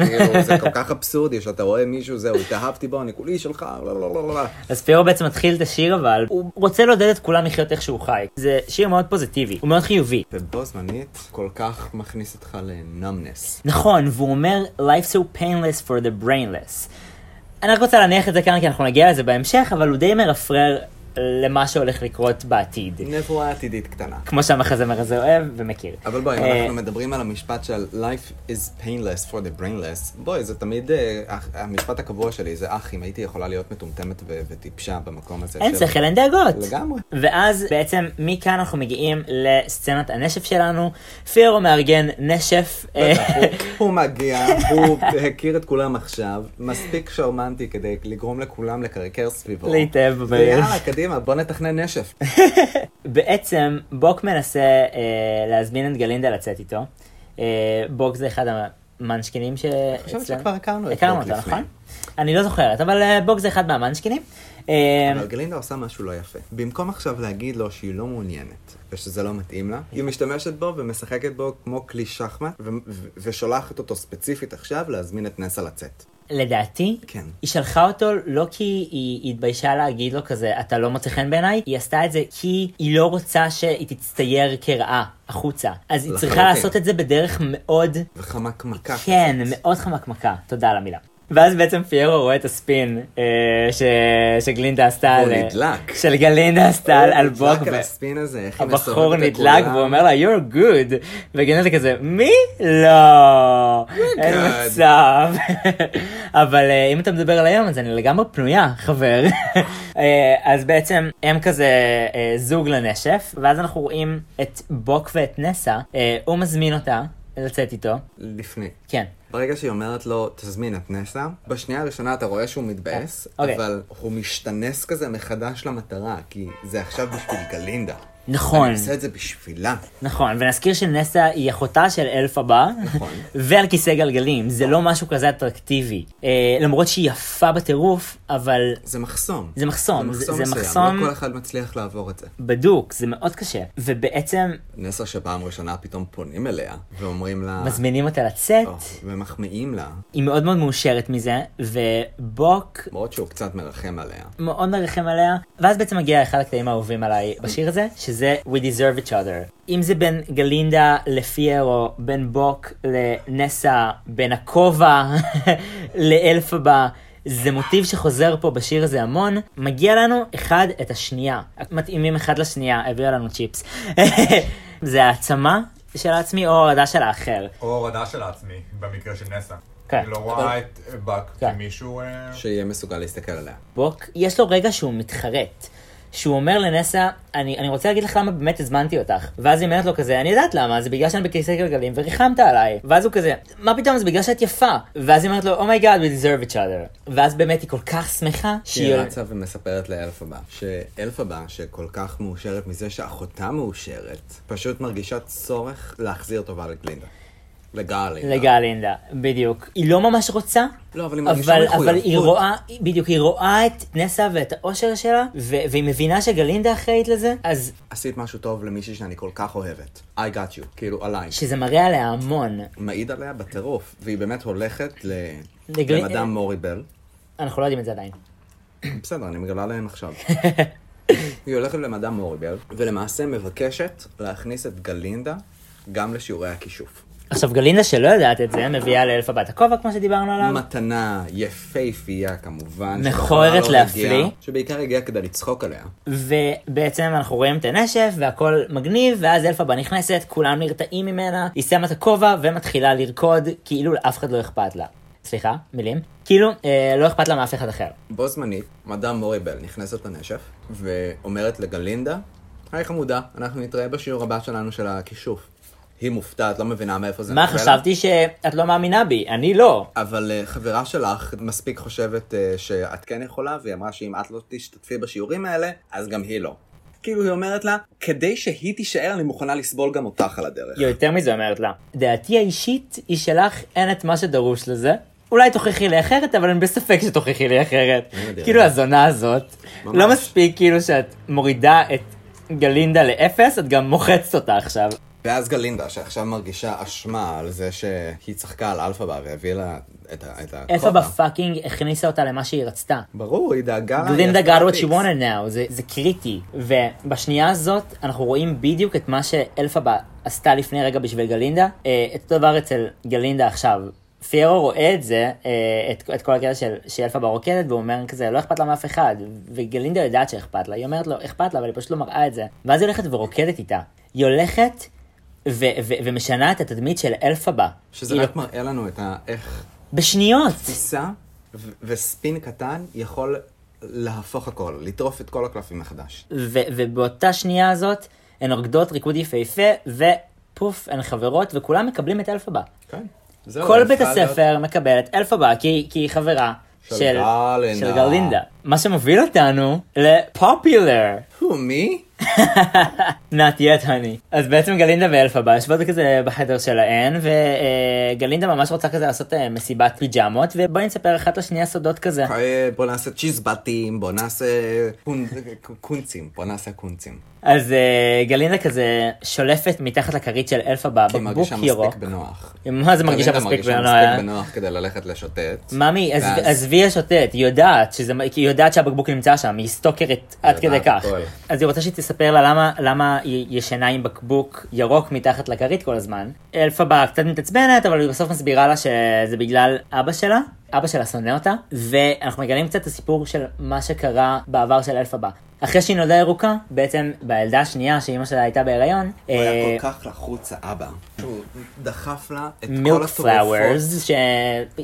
S1: כאילו, זה כל כך אבסורדי שאתה רואה מישהו, זהו, התאהבתי בו, אני כולי שלך, לא, לא, לא, לא.
S2: אז פירו בעצם מתחיל את השיר אבל, הוא רוצה לעודד את כולם לחיות איך שהוא חי. זה שיר מאוד פוזיטיבי, הוא מאוד חיובי.
S1: ובו זמנית, כל כך מכניס אותך לנאמנס.
S2: נכון, והוא אומר, Life so painless for the brainless. אני רק רוצה להניח את זה כאן כי אנחנו נגיע לזה בהמשך, אבל הוא די מרפרר למה שהולך לקרות בעתיד.
S1: נבואה עתידית קטנה.
S2: כמו שהמחזמר הזה אוהב ומכיר.
S1: אבל בואי, אם
S2: אה,
S1: אנחנו מדברים על המשפט של life is painless for the brainless, בואי, זה תמיד, אה, המשפט הקבוע שלי זה אח, אם הייתי יכולה להיות מטומטמת וטיפשה במקום הזה.
S2: אין שכל, אין דאגות.
S1: לגמרי.
S2: ואז בעצם מכאן אנחנו מגיעים לסצנת הנשף שלנו. פירו מארגן נשף. אה,
S1: הוא- מגיע, הוא הכיר את כולם עכשיו, מספיק שרמנטי כדי לגרום לכולם לקרקר סביבו.
S2: להתאהב.
S1: ויאללה, קדימה, בוא נתכנן נשף.
S2: בעצם בוק מנסה אה, להזמין את גלינדה לצאת איתו. אה, בוק זה אחד המנשקינים ש...
S1: חושבת
S2: אצלנו.
S1: שכבר הכרנו את
S2: הכרנו
S1: בוק
S2: אותו,
S1: לפני.
S2: נכון? אני לא זוכרת, אבל אה, בוק זה אחד מהמנשקינים. אה,
S1: אבל גלינדה עושה משהו לא יפה. במקום עכשיו להגיד לו שהיא לא מעוניינת, ושזה לא מתאים לה, היא משתמשת בו ומשחקת בו כמו כלי שחמט, ו- ו- ושולחת אותו ספציפית עכשיו להזמין את נסה לצאת.
S2: לדעתי,
S1: כן.
S2: היא שלחה אותו לא כי היא התביישה להגיד לו כזה, אתה לא מוצא חן בעיניי, היא עשתה את זה כי היא לא רוצה שהיא תצטייר כרעה החוצה. אז היא צריכה. לעשות את זה בדרך מאוד,
S1: וחמקמקה.
S2: כן,
S1: כזאת.
S2: מאוד חמקמקה. תודה על המילה. ואז בעצם פיירו רואה את הספין אה, ש... שגלינדה עשתה על...
S1: נדלק.
S2: של גלינדה עשתה על, על בוק.
S1: נדלק על הספין הזה, איך היא
S2: הבחור
S1: מסובבת את
S2: נדלק
S1: כולם.
S2: והוא אומר לה you're good וגלינדה כזה מי? לא אין
S1: good."
S2: מצב אבל אה, אם אתה מדבר על היום אז אני לגמרי פנויה חבר אה, אז בעצם הם כזה אה, זוג לנשף ואז אנחנו רואים את בוק ואת נסה אה, הוא מזמין אותה לצאת איתו
S1: לפני.
S2: כן
S1: ברגע שהיא אומרת לו, תזמין את נסה, בשנייה הראשונה אתה רואה שהוא מתבאס,
S2: אוקיי.
S1: אבל הוא משתנס כזה מחדש למטרה, כי זה עכשיו בשביל גלינדה.
S2: נכון
S1: אני עושה את זה בשבילה.
S2: נכון ונזכיר שנסה היא אחותה של אלף הבא
S1: נכון.
S2: ועל כיסא גלגלים זה לא משהו כזה אטרקטיבי אה, למרות שהיא יפה בטירוף אבל
S1: זה מחסום.
S2: זה מחסום, זה- זה
S1: מסוים.
S2: מחסום-
S1: לא כל אחד מצליח לעבור את זה.
S2: בדוק, זה מאוד קשה. ובעצם
S1: נסה שפעם ראשונה פתאום פונים אליה, ואומרים לה...
S2: מזמינים אותה לצאת,
S1: או, ומחמיאים לה,
S2: היא מאוד מאוד מאושרת מזה, ובוק
S1: למרות שהוא קצת מרחם עליה.
S2: מאוד מרחם עליה, ואז בעצם מגיע אחד הקטעים האהובים עליי בשיר הזה, שזה We Deserve Each Other. אם זה בין גלינדה לפיירו, בין בוק לנסה, בין הכובע לאלף הבא. זה מוטיב שחוזר פה בשיר הזה המון, מגיע לנו אחד את השנייה. מתאימים אחד לשנייה, הביאה לנו צ'יפס. זה העצמה של העצמי או הורדה של האחר.
S5: או הורדה של עצמי, במקרה של נסה.
S2: כן.
S5: אני לא רואה את בוק
S2: כן.
S5: כמישהו... אה,
S1: שיהיה מסוגל להסתכל עליה.
S2: בוק, יש לו רגע שהוא מתחרט. שהוא אומר לנסה, אני, אני רוצה להגיד לך למה באמת הזמנתי אותך. ואז היא אומרת לו כזה, אני יודעת למה, זה בגלל שאני בכיסא גלגלים וריחמת עליי. ואז הוא כזה, מה פתאום, זה בגלל שאת יפה. ואז היא אומרת לו, oh my god, we deserve each other. ואז באמת היא כל כך שמחה,
S1: שהיא
S2: שהיא...
S1: רצה ומספרת שאלף הבא, שכל כך מאושרת מזה שאחותה מאושרת, פשוט מרגישה צורך להחזיר טובה לגלינדה. לגלינדה.
S2: לגלינדה, בדיוק. היא לא ממש רוצה,
S1: לא, אבל היא מרגישה
S2: אבל,
S1: מחויבות.
S2: אבל היא רואה, בדיוק, היא רואה את נסה ואת האושר שלה, ו- והיא מבינה שגלינדה אחראית לזה, אז
S1: עשית משהו טוב למישהי שאני כל כך אוהבת. I got you, כאילו עליי.
S2: שזה מראה עליה המון.
S1: מעיד עליה בטירוף, והיא באמת הולכת ל...
S2: לגל-
S1: למדאם מוריבל.
S2: אנחנו לא יודעים את זה עדיין.
S1: בסדר, אני מגלה להם עכשיו. היא הולכת למדאם מוריבל, ולמעשה מבקשת להכניס את גלינדה גם לשיעורי הכישוף.
S2: עכשיו גלינדה שלא יודעת את זה, מביאה לאלפא בת הכובע כמו שדיברנו עליו.
S1: מתנה יפהפייה כמובן.
S2: מכוערת
S1: לא
S2: להפליא.
S1: שבעיקר הגיעה כדי לצחוק עליה.
S2: ובעצם אנחנו רואים את הנשף והכל מגניב ואז אלפבה נכנסת כולם נרתעים ממנה היא שמה את הכובע ומתחילה לרקוד כאילו לאף אחד לא אכפת לה. סליחה מילים כאילו אה, לא אכפת לה מאף אחד אחר.
S1: בו זמנית, מדאם מוריבל נכנסת לנשף, ואומרת לגלינדה, היי חמודה, אנחנו נתראה בשיעור הבא שלנו של הכישוף. היא מופתעת, לא מבינה מאיפה זה
S2: מה
S1: נופל לה.
S2: חשבתי שאת לא מאמינה בי אני לא.
S1: אבל uh, חברה שלך מספיק חושבת uh, שאת כן יכולה, והיא אמרה שאם את לא תשתתפי בשיעורים האלה, אז גם היא לא. כאילו היא אומרת לה, כדי שהיא תישאר, אני מוכנה לסבול גם אותך על הדרך.
S2: היא יותר מזה אומרת לה. דעתי האישית היא שלך אין את מה שדרוש לזה. אולי תוכיחי לי אחרת, אבל אני בספק שתוכיחי לי אחרת.
S1: יודע.
S2: כאילו הזונה הזאת,
S1: ממש.
S2: לא מספיק כאילו שאת מורידה את גלינדה לאפס, את גם מוחצת אותה עכשיו.
S1: ואז גלינדה, שעכשיו מרגישה אשמה על זה שהיא צחקה על אלפבה והביאה לה את, ה- את.
S2: איפה ב fucking הכניסה אותה למה שהיא רצתה.
S1: ברור, היא דאגה.
S2: גלינדה got what she wanted now, זה, זה קריטי. ובשנייה הזאת אנחנו רואים בדיוק את מה שאלפבה עשתה לפני רגע בשביל גלינדה, אה, את אותו דבר אצל גלינדה עכשיו. פיירו רואה את זה, אה, את, את כל הקטע של שאלפבה רוקדת, והוא אומר כזה, לא אכפת לה מאף אחד. וגלינדה יודעת שאכפת לה, היא אומרת לו, אכפת לה, אבל היא פשוט לא מראה את זה. ואז היא הולכת ורוקדת איתה. היא הולכת ו- ו- ומשנה את התדמית של אלפבה.
S1: שזה רק מראה לנו את ה... איך
S2: בשניות.
S1: טיסה ו- וספין קטן יכול להפוך הכל, לטרוף את כל הקלפים מחדש.
S2: ו- ובאותה שנייה הזאת הן רוקדות ריקוד יפהפה ופוף הן חברות וכולם מקבלים את אלפבה.
S1: כן. זהו,
S2: כל בית
S1: להיות-
S2: הספר מקבל את אלפבה כי, כי היא חברה
S1: של
S2: של,
S1: גלינדה.
S2: של גלינדה. מה שמוביל אותנו לפופולר.
S1: הוא מי?
S2: Not yet honey. אז בעצם גלינדה ואלפבה יושבות כזה בחדר שלהן וגלינדה ממש רוצה כזה לעשות אה, מסיבת פיג'מות ובואי נספר אחת לשנייה סודות כזה.
S1: אה, בוא נעשה צ'יזבטים, בוא נעשה קונ- קונצים, בוא נעשה קונצים.
S2: אז אה, גלינדה כזה שולפת מתחת לכרית של אלפבה
S1: כי היא מרגישה
S2: ירוק.
S1: מספיק בנוח.
S2: מה זה מרגישה
S1: גלינדה
S2: מספיק
S1: מרגישה
S2: בנוח?
S1: מספיק בנוח כדי ללכת לשוטט.
S2: ממי, עזבי השוטט, היא יודעת, שזה, היא יודעת שהבקבוק נמצא שם, היא סטוקרית עד כדי כך.
S1: הכל.
S2: אז היא רוצה שהיא תספר לה למה, למה היא ישנה עם בקבוק ירוק מתחת לכרית כל הזמן. אלפבה קצת מתעצבנת, אבל היא בסוף מסבירה לה שזה בגלל אבא שלה. אבא שלה שונא אותה, ואנחנו מגלים קצת את הסיפור של מה שקרה בעבר של אלפבה. אחרי שהיא נולדה ירוקה, בעצם בילדה השנייה שאימא שלה הייתה בהיריון,
S1: הוא היה
S2: אה,
S1: כל כך לחוץ האבא. שהוא דחף לה את כל.
S2: פלאוורס,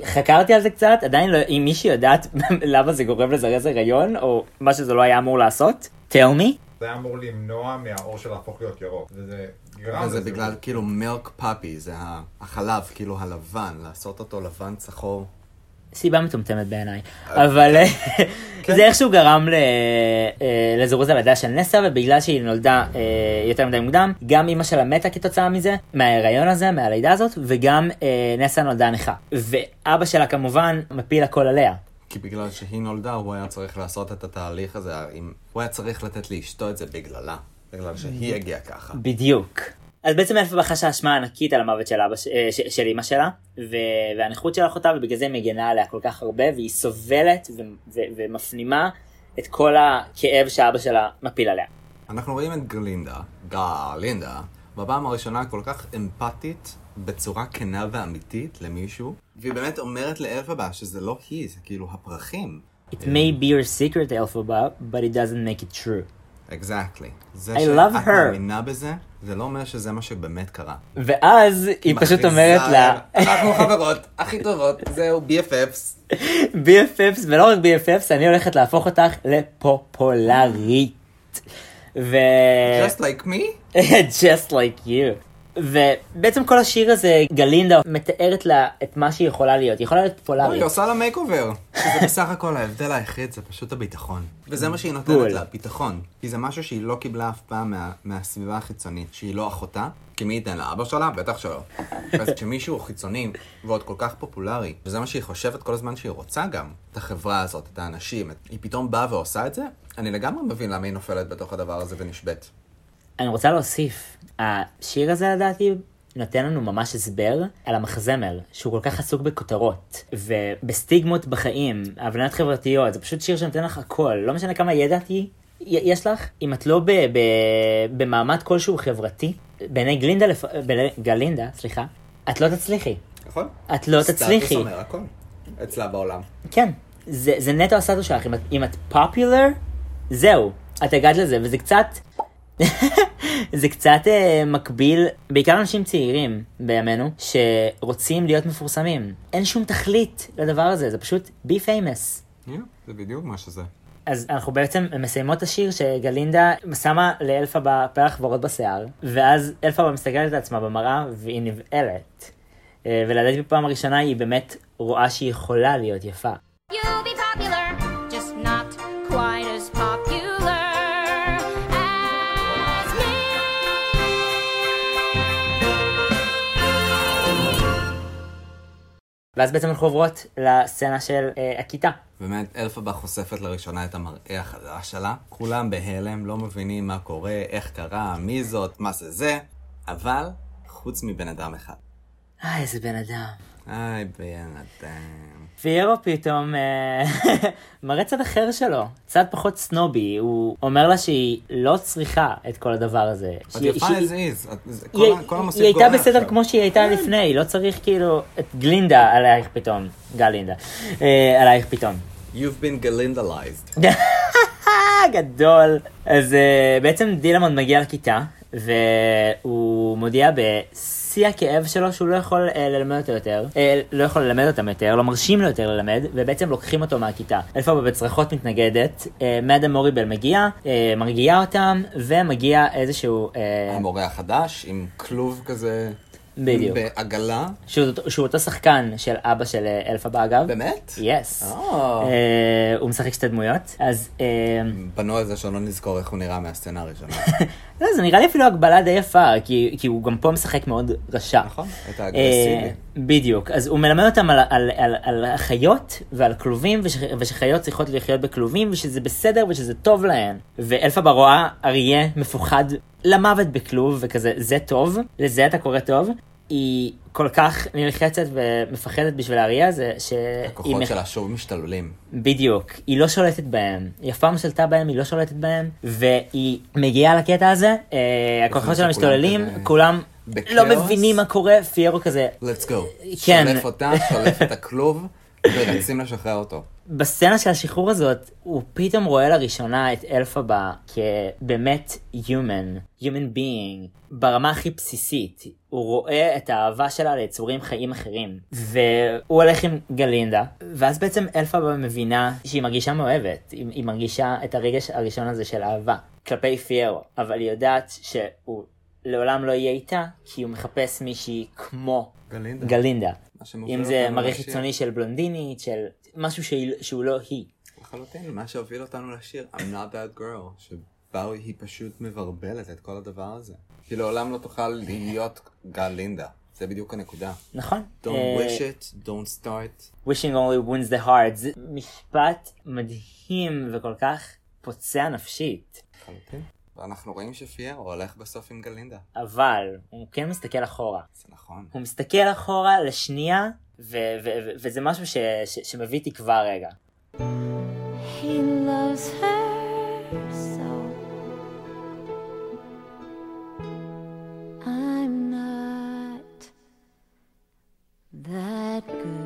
S2: שחקרתי על זה קצת, עדיין לא, אם מישהי יודעת למה זה גורם לזרז הריון, או מה שזה לא היה אמור לעשות, tell me.
S5: זה היה אמור למנוע מהעור שלה להפוך להיות ירוק. וזה גרם
S1: זה. בגלל כאילו מילק פאפי, זה החלב, כאילו הלבן, לעשות אותו לבן צחור.
S2: סיבה מטומטמת בעיניי, אבל אה,
S1: כן.
S2: זה איכשהו גרם אה, לזירוז הלידה של נסה, ובגלל שהיא נולדה אה, יותר מדי מוקדם, גם אימא שלה מתה כתוצאה מזה, מההיריון הזה, מהלידה הזאת, וגם אה, נסה נולדה נכה. ואבא שלה כמובן מפיל הכל עליה.
S1: כי בגלל שהיא נולדה, הוא היה צריך לעשות את התהליך הזה. הוא היה צריך לתת לאשתו את זה בגללה. בגלל שהיא הגיעה ככה.
S2: בדיוק. אז בעצם אלפה חשה אשמה ענקית על המוות של, אבא, ש- אה, ש- של אמא שלה, ו- והנכות של אחותה, ובגלל זה מגנה עליה כל כך הרבה, והיא סובלת ו- ו- ומפנימה את כל הכאב שאבא שלה מפיל עליה.
S1: אנחנו רואים את גלינדה, גלינדה, בפעם הראשונה כל כך אמפתית, בצורה כנה ואמיתית למישהו, והיא באמת אומרת לאלפבה שזה לא היא, זה כאילו הפרחים.
S2: It may be your secret אלפבה, but it doesn't make it true.
S1: אקזקטלי. זה
S2: I
S1: שאת
S2: love her.
S1: מאמינה בזה, זה לא אומר שזה מה שבאמת קרה.
S2: ואז היא פשוט אומרת לה,
S1: אנחנו חברות הכי טובות, זהו, BFFs.
S2: BFFs, ולא רק BFFs, אני הולכת להפוך אותך לפופולרית. ו...
S1: Just like me?
S2: just like you. ובעצם כל השיר הזה, גלינדה מתארת לה את מה שהיא יכולה להיות. היא יכולה להיות
S1: אוי,
S2: פופולרית.
S1: היא עושה לה makeover. שזה בסך הכל ההבדל היחיד, זה פשוט הביטחון. וזה מה שהיא נותנת
S2: בול.
S1: לה, ביטחון. כי זה משהו שהיא לא קיבלה אף פעם מה- מהסביבה החיצונית, שהיא לא אחותה. כי מי ייתן לה? אבא שלה? בטח שלא. אז כשמישהו חיצוני ועוד כל כך פופולרי, וזה מה שהיא חושבת כל הזמן שהיא רוצה גם, את החברה הזאת, את האנשים, את- היא פתאום באה ועושה את זה, אני לגמרי מבין למה היא נופלת בתוך הדבר הזה ונשבית.
S2: אני רוצה להוסיף, השיר הזה לדעתי נותן לנו ממש הסבר על המחזמר, שהוא כל כך עסוק בכותרות, ובסטיגמות בחיים, הבניות חברתיות, זה פשוט שיר שנותן לך הכל, לא משנה כמה ידע י- יש לך, אם את לא ב- ב- במעמד כלשהו חברתי, בעיני גלינדה, לפ... בעיני גלינדה, סליחה, את לא תצליחי.
S1: נכון?
S2: את לא תצליחי.
S1: סטטוס אומר הכל. אצלה בעולם.
S2: כן, זה, זה נטו הסטטוס שלך, אם את, אם את פופולר, זהו, את הגעת לזה, וזה קצת, זה קצת אה, מקביל, בעיקר אנשים צעירים בימינו, שרוצים להיות מפורסמים. אין שום תכלית לדבר הזה, זה פשוט be famous.
S1: זה בדיוק מה שזה.
S2: אז אנחנו בעצם מסיימות את השיר שגלינדה שמה לאלפבה פרח ורוד בשיער, ואז אלפבה מסתכלת על עצמה במראה והיא נבהלת. אה, ולדעתי בפעם הראשונה היא באמת רואה שהיא יכולה להיות יפה. ואז בעצם אנחנו עוברות לסצנה של אה, הכיתה.
S1: באמת, אלפבה חושפת לראשונה את המראה החדש שלה. כולם בהלם, לא מבינים מה קורה, איך קרה, מי זאת, מה זה זה. אבל, חוץ מבן אדם אחד.
S2: אה, איזה בן אדם.
S1: היי, בן אדם.
S2: פיירו פתאום אה, מראה צד אחר שלו, צד פחות סנובי, הוא אומר לה שהיא לא צריכה את כל הדבר הזה.
S1: את יפה as is.
S2: היא, הייתה בסדר. כמו שהיא הייתה לפני, לא צריך כאילו את גלינדה עלייך פתאום, גלינדה, אה, עלייך פתאום.
S1: You've been galindalized.
S2: גדול. אז uh, בעצם דילמון מגיע לכיתה, והוא מודיע בשיא הכאב שלו שהוא לא יכול uh, ללמד אותו יותר, uh, לא יכול ללמד אותם יותר, לא מרשים לו יותר ללמד, ובעצם לוקחים אותו מהכיתה. אלפה בצרחות מתנגדת, uh, מאדם מוריבל מגיע, uh, מרגיע אותם, ומגיע איזשהו... Uh,
S1: המורה החדש עם כלוב כזה.
S2: בדיוק.
S1: בעגלה.
S2: שהוא, שהוא אותו שחקן של אבא של אה, אלפבה אגב.
S1: באמת?
S2: יס.
S1: אה.
S2: אה, הוא משחק שתי דמויות. אז אה,
S1: בנו על זה שלא נזכור איך הוא נראה מהסצנה הראשונה.
S2: לא, זה נראה לי אפילו הגבלה די יפה, כי, כי הוא גם פה משחק מאוד רשע.
S1: נכון? את
S2: אה,
S1: האגרסיבי.
S2: בדיוק, אז הוא מלמד אותם על, על, על, על החיות ועל כלובים, וש, ושחיות צריכות לחיות בכלובים, ושזה בסדר ושזה טוב להן. ואלפבה רואה אריה מפוחד למוות בכלוב, וכזה, זה טוב, לזה אתה קורא טוב. היא כל כך נלחצת ומפחדת בשביל האריה הזה, שהיא...
S1: הכוחות
S2: מח-
S1: שלה שוב משתוללים.
S2: בדיוק, היא לא שולטת בהם, היא אף פעם לא שלטה בהם, היא לא שולטת בהם, והיא מגיעה לקטע הזה, אה, הכוחות שלה משתוללים,
S1: כזה
S2: כולם
S1: בכאוס.
S2: לא מבינים מה קורה, פיירו כזה,
S1: let's go.
S2: כן.
S1: שולף אותה, שולף את הכלוב, ורצים לשחרר אותו.
S2: בסצנה של השחרור הזאת, הוא פתאום רואה לראשונה את אלפבה כבאמת human, human being, ברמה הכי בסיסית. הוא רואה את האהבה שלה ליצורים חיים אחרים. והוא הולך עם גלינדה, ואז בעצם אלפבה מבינה שהיא מרגישה מאוהבת. היא, היא מרגישה את הרגש הראשון הזה של אהבה כלפי פיירו, אבל היא יודעת שהוא לעולם לא יהיה איתה, כי הוא מחפש מישהי כמו
S1: גלינדה.
S2: גלינדה. אם זה מראה. חיצוני של בלונדינית, של משהו שהיא- שהוא לא היא.
S1: לחלוטין, מה שהוביל אותנו לשיר I'm not that girl, שבה היא פשוט מברבלת את כל הדבר הזה. היא לעולם לא תוכל להיות גלינדה. זה בדיוק הנקודה.
S2: נכון.
S1: Don't
S2: אה,
S1: wish it, don't start.
S2: wishing only wins the heart. זה משפט מדהים וכל כך פוצע נפשית.
S1: לחלוטין. ואנחנו רואים שפיירו הולך בסוף עם גלינדה.
S2: אבל הוא כן מסתכל אחורה.
S1: זה נכון.
S2: הוא מסתכל אחורה לשנייה, ו- ו- ו- וזה משהו ש- ש- שמביא תקווה רגע.
S3: He loves her so. I'm not that good.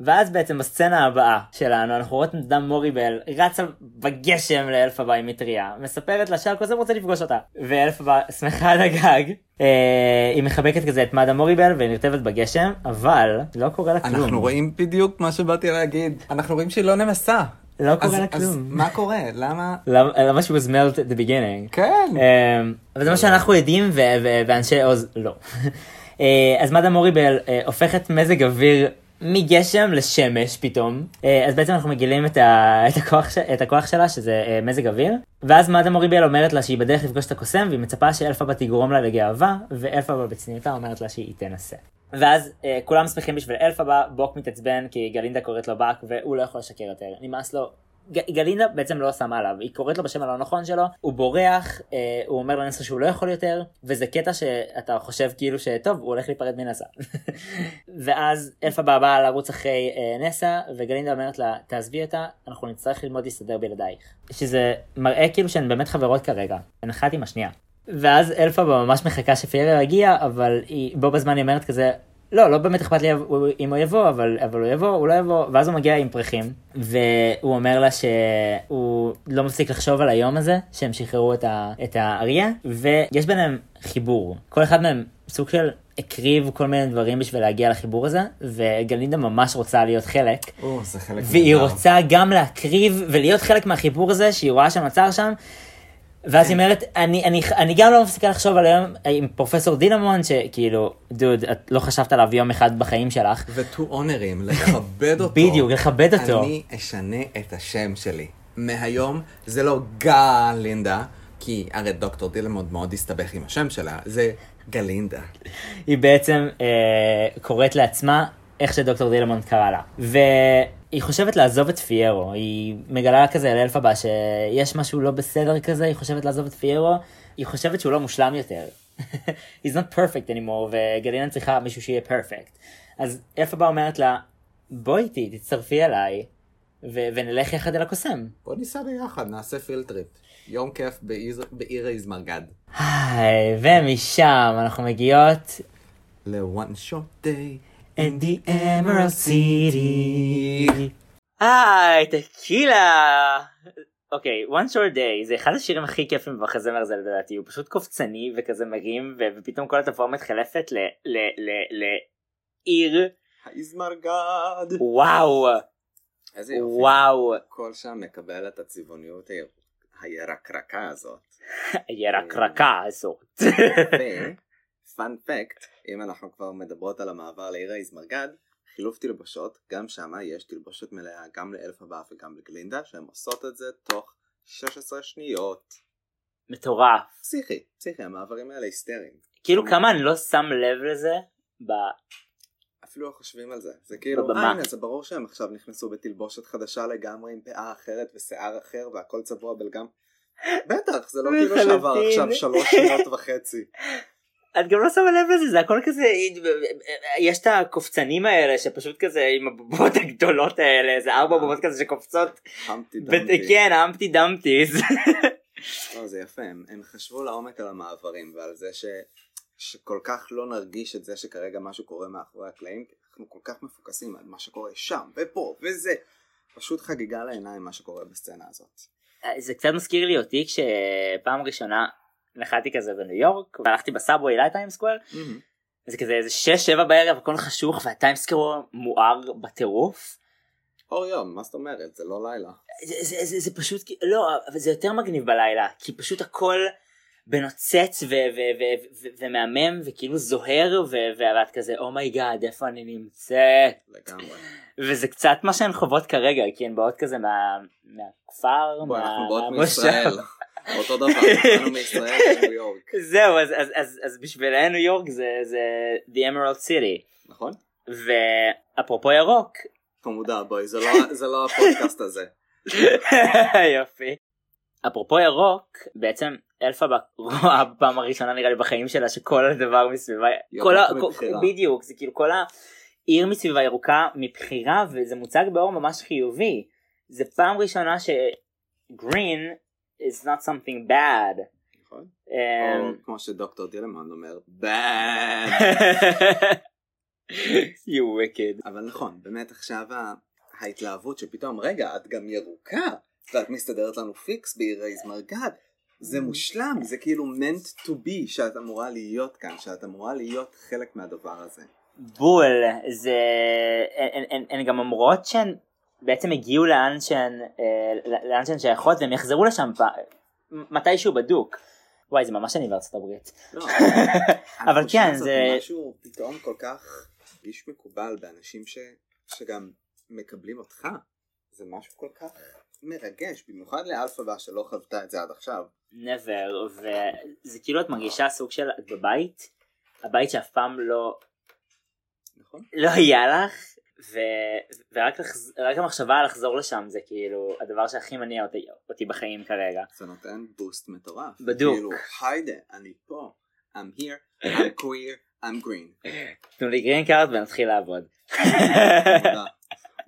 S2: ואז בעצם בסצנה הבאה שלנו אנחנו רואות את דם מוריבל רצה בגשם לאלפבה עם מטריה מספרת לה שהקוסם רוצה לפגוש אותה ואלפבה שמחה על הגג אה, היא מחבקת כזה את מאדה מוריבל ונרטבת בגשם אבל לא קורה לה כלום
S1: אנחנו רואים בדיוק מה שבאתי להגיד. אנחנו רואים שהיא לא נמסה.
S2: לא קורה
S1: אז-
S2: לה
S1: אז
S2: כלום
S1: מה קורה? למה?
S2: למה שהוא was melt at the beginning
S1: כן.
S2: אה, אבל זה מה שאנחנו יודעים ואנשי עוז לא. אה, אז מאדה מוריבל אה, הופכת מזג אוויר מגשם לשמש פתאום. אה, אז בעצם אנחנו מגלים את, ה- את, הכוח, ש- את הכוח שלה שזה אה, מזג אוויר. ואז מאדה מוריבל אומרת לה שהיא בדרך לפגוש את הקוסם והיא מצפה שאלפבה תגרום לה לגאווה ואלפבה בצניעותה אומרת לה שהיא תנסה. ואז אה, כולם שמחים בשביל אלפבה בוק מתעצבן כי גלינדה קוראת לו באק והוא לא יכול לשקר יותר. נמאס לו גלינדה בעצם לא שמה עליו, היא קוראת לו בשם הלא נכון שלו, הוא בורח, אה, הוא אומר לנסה שהוא לא יכול יותר, וזה קטע שאתה חושב כאילו שטוב, הוא הולך להיפרד מנסה. ואז אלפה באה לרוץ אחרי אה, נסה, וגלינדה אומרת לה, תעזבי אותה, אנחנו נצטרך ללמוד להסתדר בלעדייך. שזה מראה כאילו שהן באמת חברות כרגע, הן אחת עם השנייה. ואז אלפה ממש מחכה שפיירר יגיע, אבל היא בו בזמן היא אומרת כזה, לא, לא באמת אכפת לי אם הוא יבוא, אבל, אבל הוא יבוא, הוא לא יבוא, ואז הוא מגיע עם פרחים, והוא אומר לה שהוא לא מפסיק לחשוב על היום הזה, שהם שחררו את, ה, את האריה, ויש ביניהם חיבור. כל אחד מהם סוג של הקריב כל מיני דברים בשביל להגיע לחיבור הזה, וגלינדה ממש רוצה להיות חלק,
S1: או, זה חלק
S2: והיא
S1: נהדר.
S2: רוצה גם להקריב ולהיות חלק מהחיבור הזה שהיא רואה שנוצר שם. ואז היא אומרת, אני, אני, אני גם לא מפסיקה לחשוב על היום עם פרופסור דילמונד, שכאילו, דוד, את לא חשבת עליו יום אחד בחיים שלך.
S1: ו- to honor him, לכבד אותו.
S2: בדיוק, לכבד אותו.
S1: אני אשנה את השם שלי. מהיום זה לא גלינדה, כי הרי דוקטור דילמונד מאוד הסתבך עם השם שלה, זה גלינדה.
S2: היא בעצם אה, קוראת לעצמה איך שדוקטור דילמונד קרא לה. והיא חושבת לעזוב את פיירו, היא מגלה כזה לאלפבה שיש משהו לא בסדר כזה, היא חושבת לעזוב את פיירו, היא חושבת שהוא לא מושלם יותר. He's not perfect anymore, וגלינה צריכה מישהו שיהיה perfect. אז אלפבה אומרת לה, בואי איתי, תצטרפי אליי, ו- ונלך יחד אל הקוסם.
S1: בוא ניסע ביחד, נעשה פילטריפ. יום כיף בעיר- בעיר איזמרגד.
S2: ומשם אנחנו מגיעות
S1: ל-one short day.
S2: In the Emerald City. היי, טקילה! אוקיי, one short day זה אחד השירים הכי כיפים במחזמר הזה לדעתי, הוא פשוט קופצני וכזה מרים ופתאום כל התופעה מתחלפת ל- ל- ל- לעיר,
S1: האיזמרגד.
S2: וואו,
S1: איזה יופי.
S2: וואו,
S1: הכל שם מקבל את הצבעוניות היר- הירקרקה הזאת.
S2: הירקרקה הזאת.
S1: ופאנ פקט, אם אנחנו כבר מדברות על המעבר לעיר האיזמרגד, חילוף תלבושות, גם שם יש תלבושת מלאה גם לאלף הבא וגם לגלינדה, שהן עושות את זה תוך 16 שניות.
S2: מטורף.
S1: פסיכי, פסיכי, המעברים האלה היסטריים.
S2: כאילו כמה אני לא שם לב לזה, ב-
S1: אפילו לא חושבים על זה. זה כאילו. אה הנה זה ברור שהם עכשיו נכנסו בתלבושת חדשה לגמרי עם פאה אחרת ושיער אחר והכל צבוע בלגם. בטח, זה לא כאילו שעבר. עכשיו שלוש שניות וחצי.
S2: את גם לא שמה לב לזה, זה הכל כזה, יש את הקופצנים האלה שפשוט כזה עם הבובות הגדולות האלה, זה ארבע בובות כזה שקופצות,
S1: המפטי דמפטי.
S2: כן, דמפטיז.
S1: לא, זה יפה, הם, הם חשבו לעומק על המעברים ועל זה ש, שכל כך לא נרגיש את זה שכרגע משהו קורה מאחורי הקלעים, כי אנחנו כל כך מפוקסים על מה שקורה שם ופה וזה. פשוט חגיגה לעיניים מה שקורה בסצנה הזאת.
S2: זה קצת מזכיר לי אותי כשפעם ראשונה נחתי כזה בניו יורק, והלכתי בסאבווי לטיים סקוואר, זה כזה איזה 6-7 בערב, הכל חשוך והטיים סקוואר מואר בטירוף.
S1: אור יום, מה זאת אומרת? זה לא לילה.
S2: זה, זה, זה, זה פשוט, לא, אבל זה יותר מגניב בלילה, כי פשוט הכל נוצץ ו- ו- ו- ו- ומהמם וכאילו זוהר ו- ואת כזה oh my god איפה אני נמצאת
S1: לגמרי.
S2: וזה קצת מה שהן חוות כרגע כי הן באות כזה מה, מהכפר,
S1: בוא,
S2: מה-
S1: אנחנו באות. מישראל. אותו דבר, באנו מישראל לניו יורק.
S2: זהו אז, אז, אז, אז בשבילנו ניו יורק זה, זה The Emerald City
S1: נכון?
S2: ואפרופו ירוק
S1: חמודה, בואי, זה לא- זה לא הפודקאסט הזה.
S2: יופי. אפרופו ירוק, בעצם אלפה רואה בפעם הראשונה נראה לי בחיים שלה שכל הדבר מסביבה, כל ה- בדיוק, זה כאילו כל העיר מסביבה ירוקה מבחירה וזה מוצג באור ממש חיובי. זה פעם ראשונה ש is not something bad.
S1: נכון?
S2: אמ,
S1: או כמו שדוקטור דילמן אומר, bad.
S2: you wicked.
S1: אבל נכון, באמת עכשיו ההתלהבות שפתאום, רגע, את גם ירוקה, ואת מסתדרת לנו פיקס בעיר האיזמרגד. זה מושלם, זה כאילו meant to be שאת אמורה להיות כאן, שאת אמורה להיות חלק מהדבר הזה.
S2: בול זה הן גם אומרות שהן בעצם הגיעו לאן שהן אה, לאן שהן שייכות והם יחזרו לשם מתישהו בדוק. וואי זה ממש אני בארצות הברית.
S1: לא,
S2: אבל כן, זה-
S1: משהו פתאום כל כך איש מקובל באנשים ש... שגם מקבלים אותך. זה משהו כל כך מרגש, במיוחד לאלפבה שלא חוותה את זה עד עכשיו.
S2: never וזה כאילו את מרגישה סוג של את בבית הבית שאף פעם לא
S1: נכון?
S2: לא היה לך ו... ורק לחז... המחשבה לחזור לשם זה כאילו הדבר שהכי מניע אותי, אותי בחיים כרגע.
S1: זה נותן בוסט מטורף.
S2: בדוק.
S1: כאילו, היידה, אני פה, I'm here, I'm queer, I'm green.
S2: תנו לי green card ונתחיל לעבוד.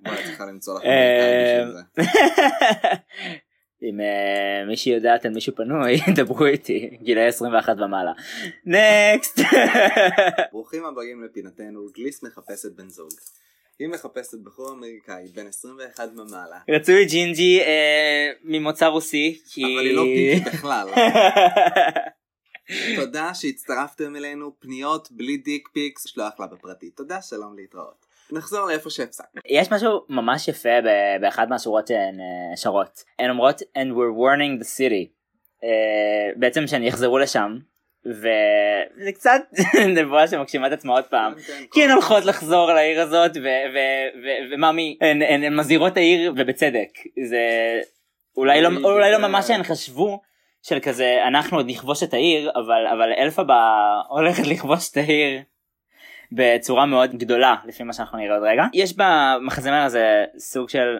S1: וואי, צריכה למצוא לך בשביל זה.
S2: אם אה, מישהי יודעת על מישהו פנוי דברו איתי גילאי 21 ומעלה. next.
S1: ברוכים הבאים לפינתנו, גליס מחפשת בן זוג. היא מחפשת בחור אמריקאי בן 21 ומעלה,
S2: רצוי ג'ינג'י אה, ממוצא רוסי כי
S1: אבל היא לא picky בכלל. תודה שהצטרפתם אלינו, פניות בלי דיק פיקס, שלוח לה בפרטי. תודה, שלום להתראות. נחזור לאיפה שהפסקנו.
S2: יש משהו ממש יפה באחת מהשורות שהן אה, שרות. הן אומרות and we're warning the city. אה, בעצם שהן יחזרו לשם. וזה קצת נבואה שמגשימה את עצמה עוד פעם.
S1: כן, כן,
S2: כי הן הולכות לחזור לעיר הזאת ו- ו- ו- וממי הן, הן, הן מזהירות העיר ובצדק. זה אולי לא, אולי לא ממש שהן חשבו של כזה אנחנו עוד נכבוש את העיר אבל אבל אלפבה הולכת לכבוש את העיר. בצורה מאוד גדולה לפי מה שאנחנו נראה עוד רגע. יש במחזמר הזה סוג של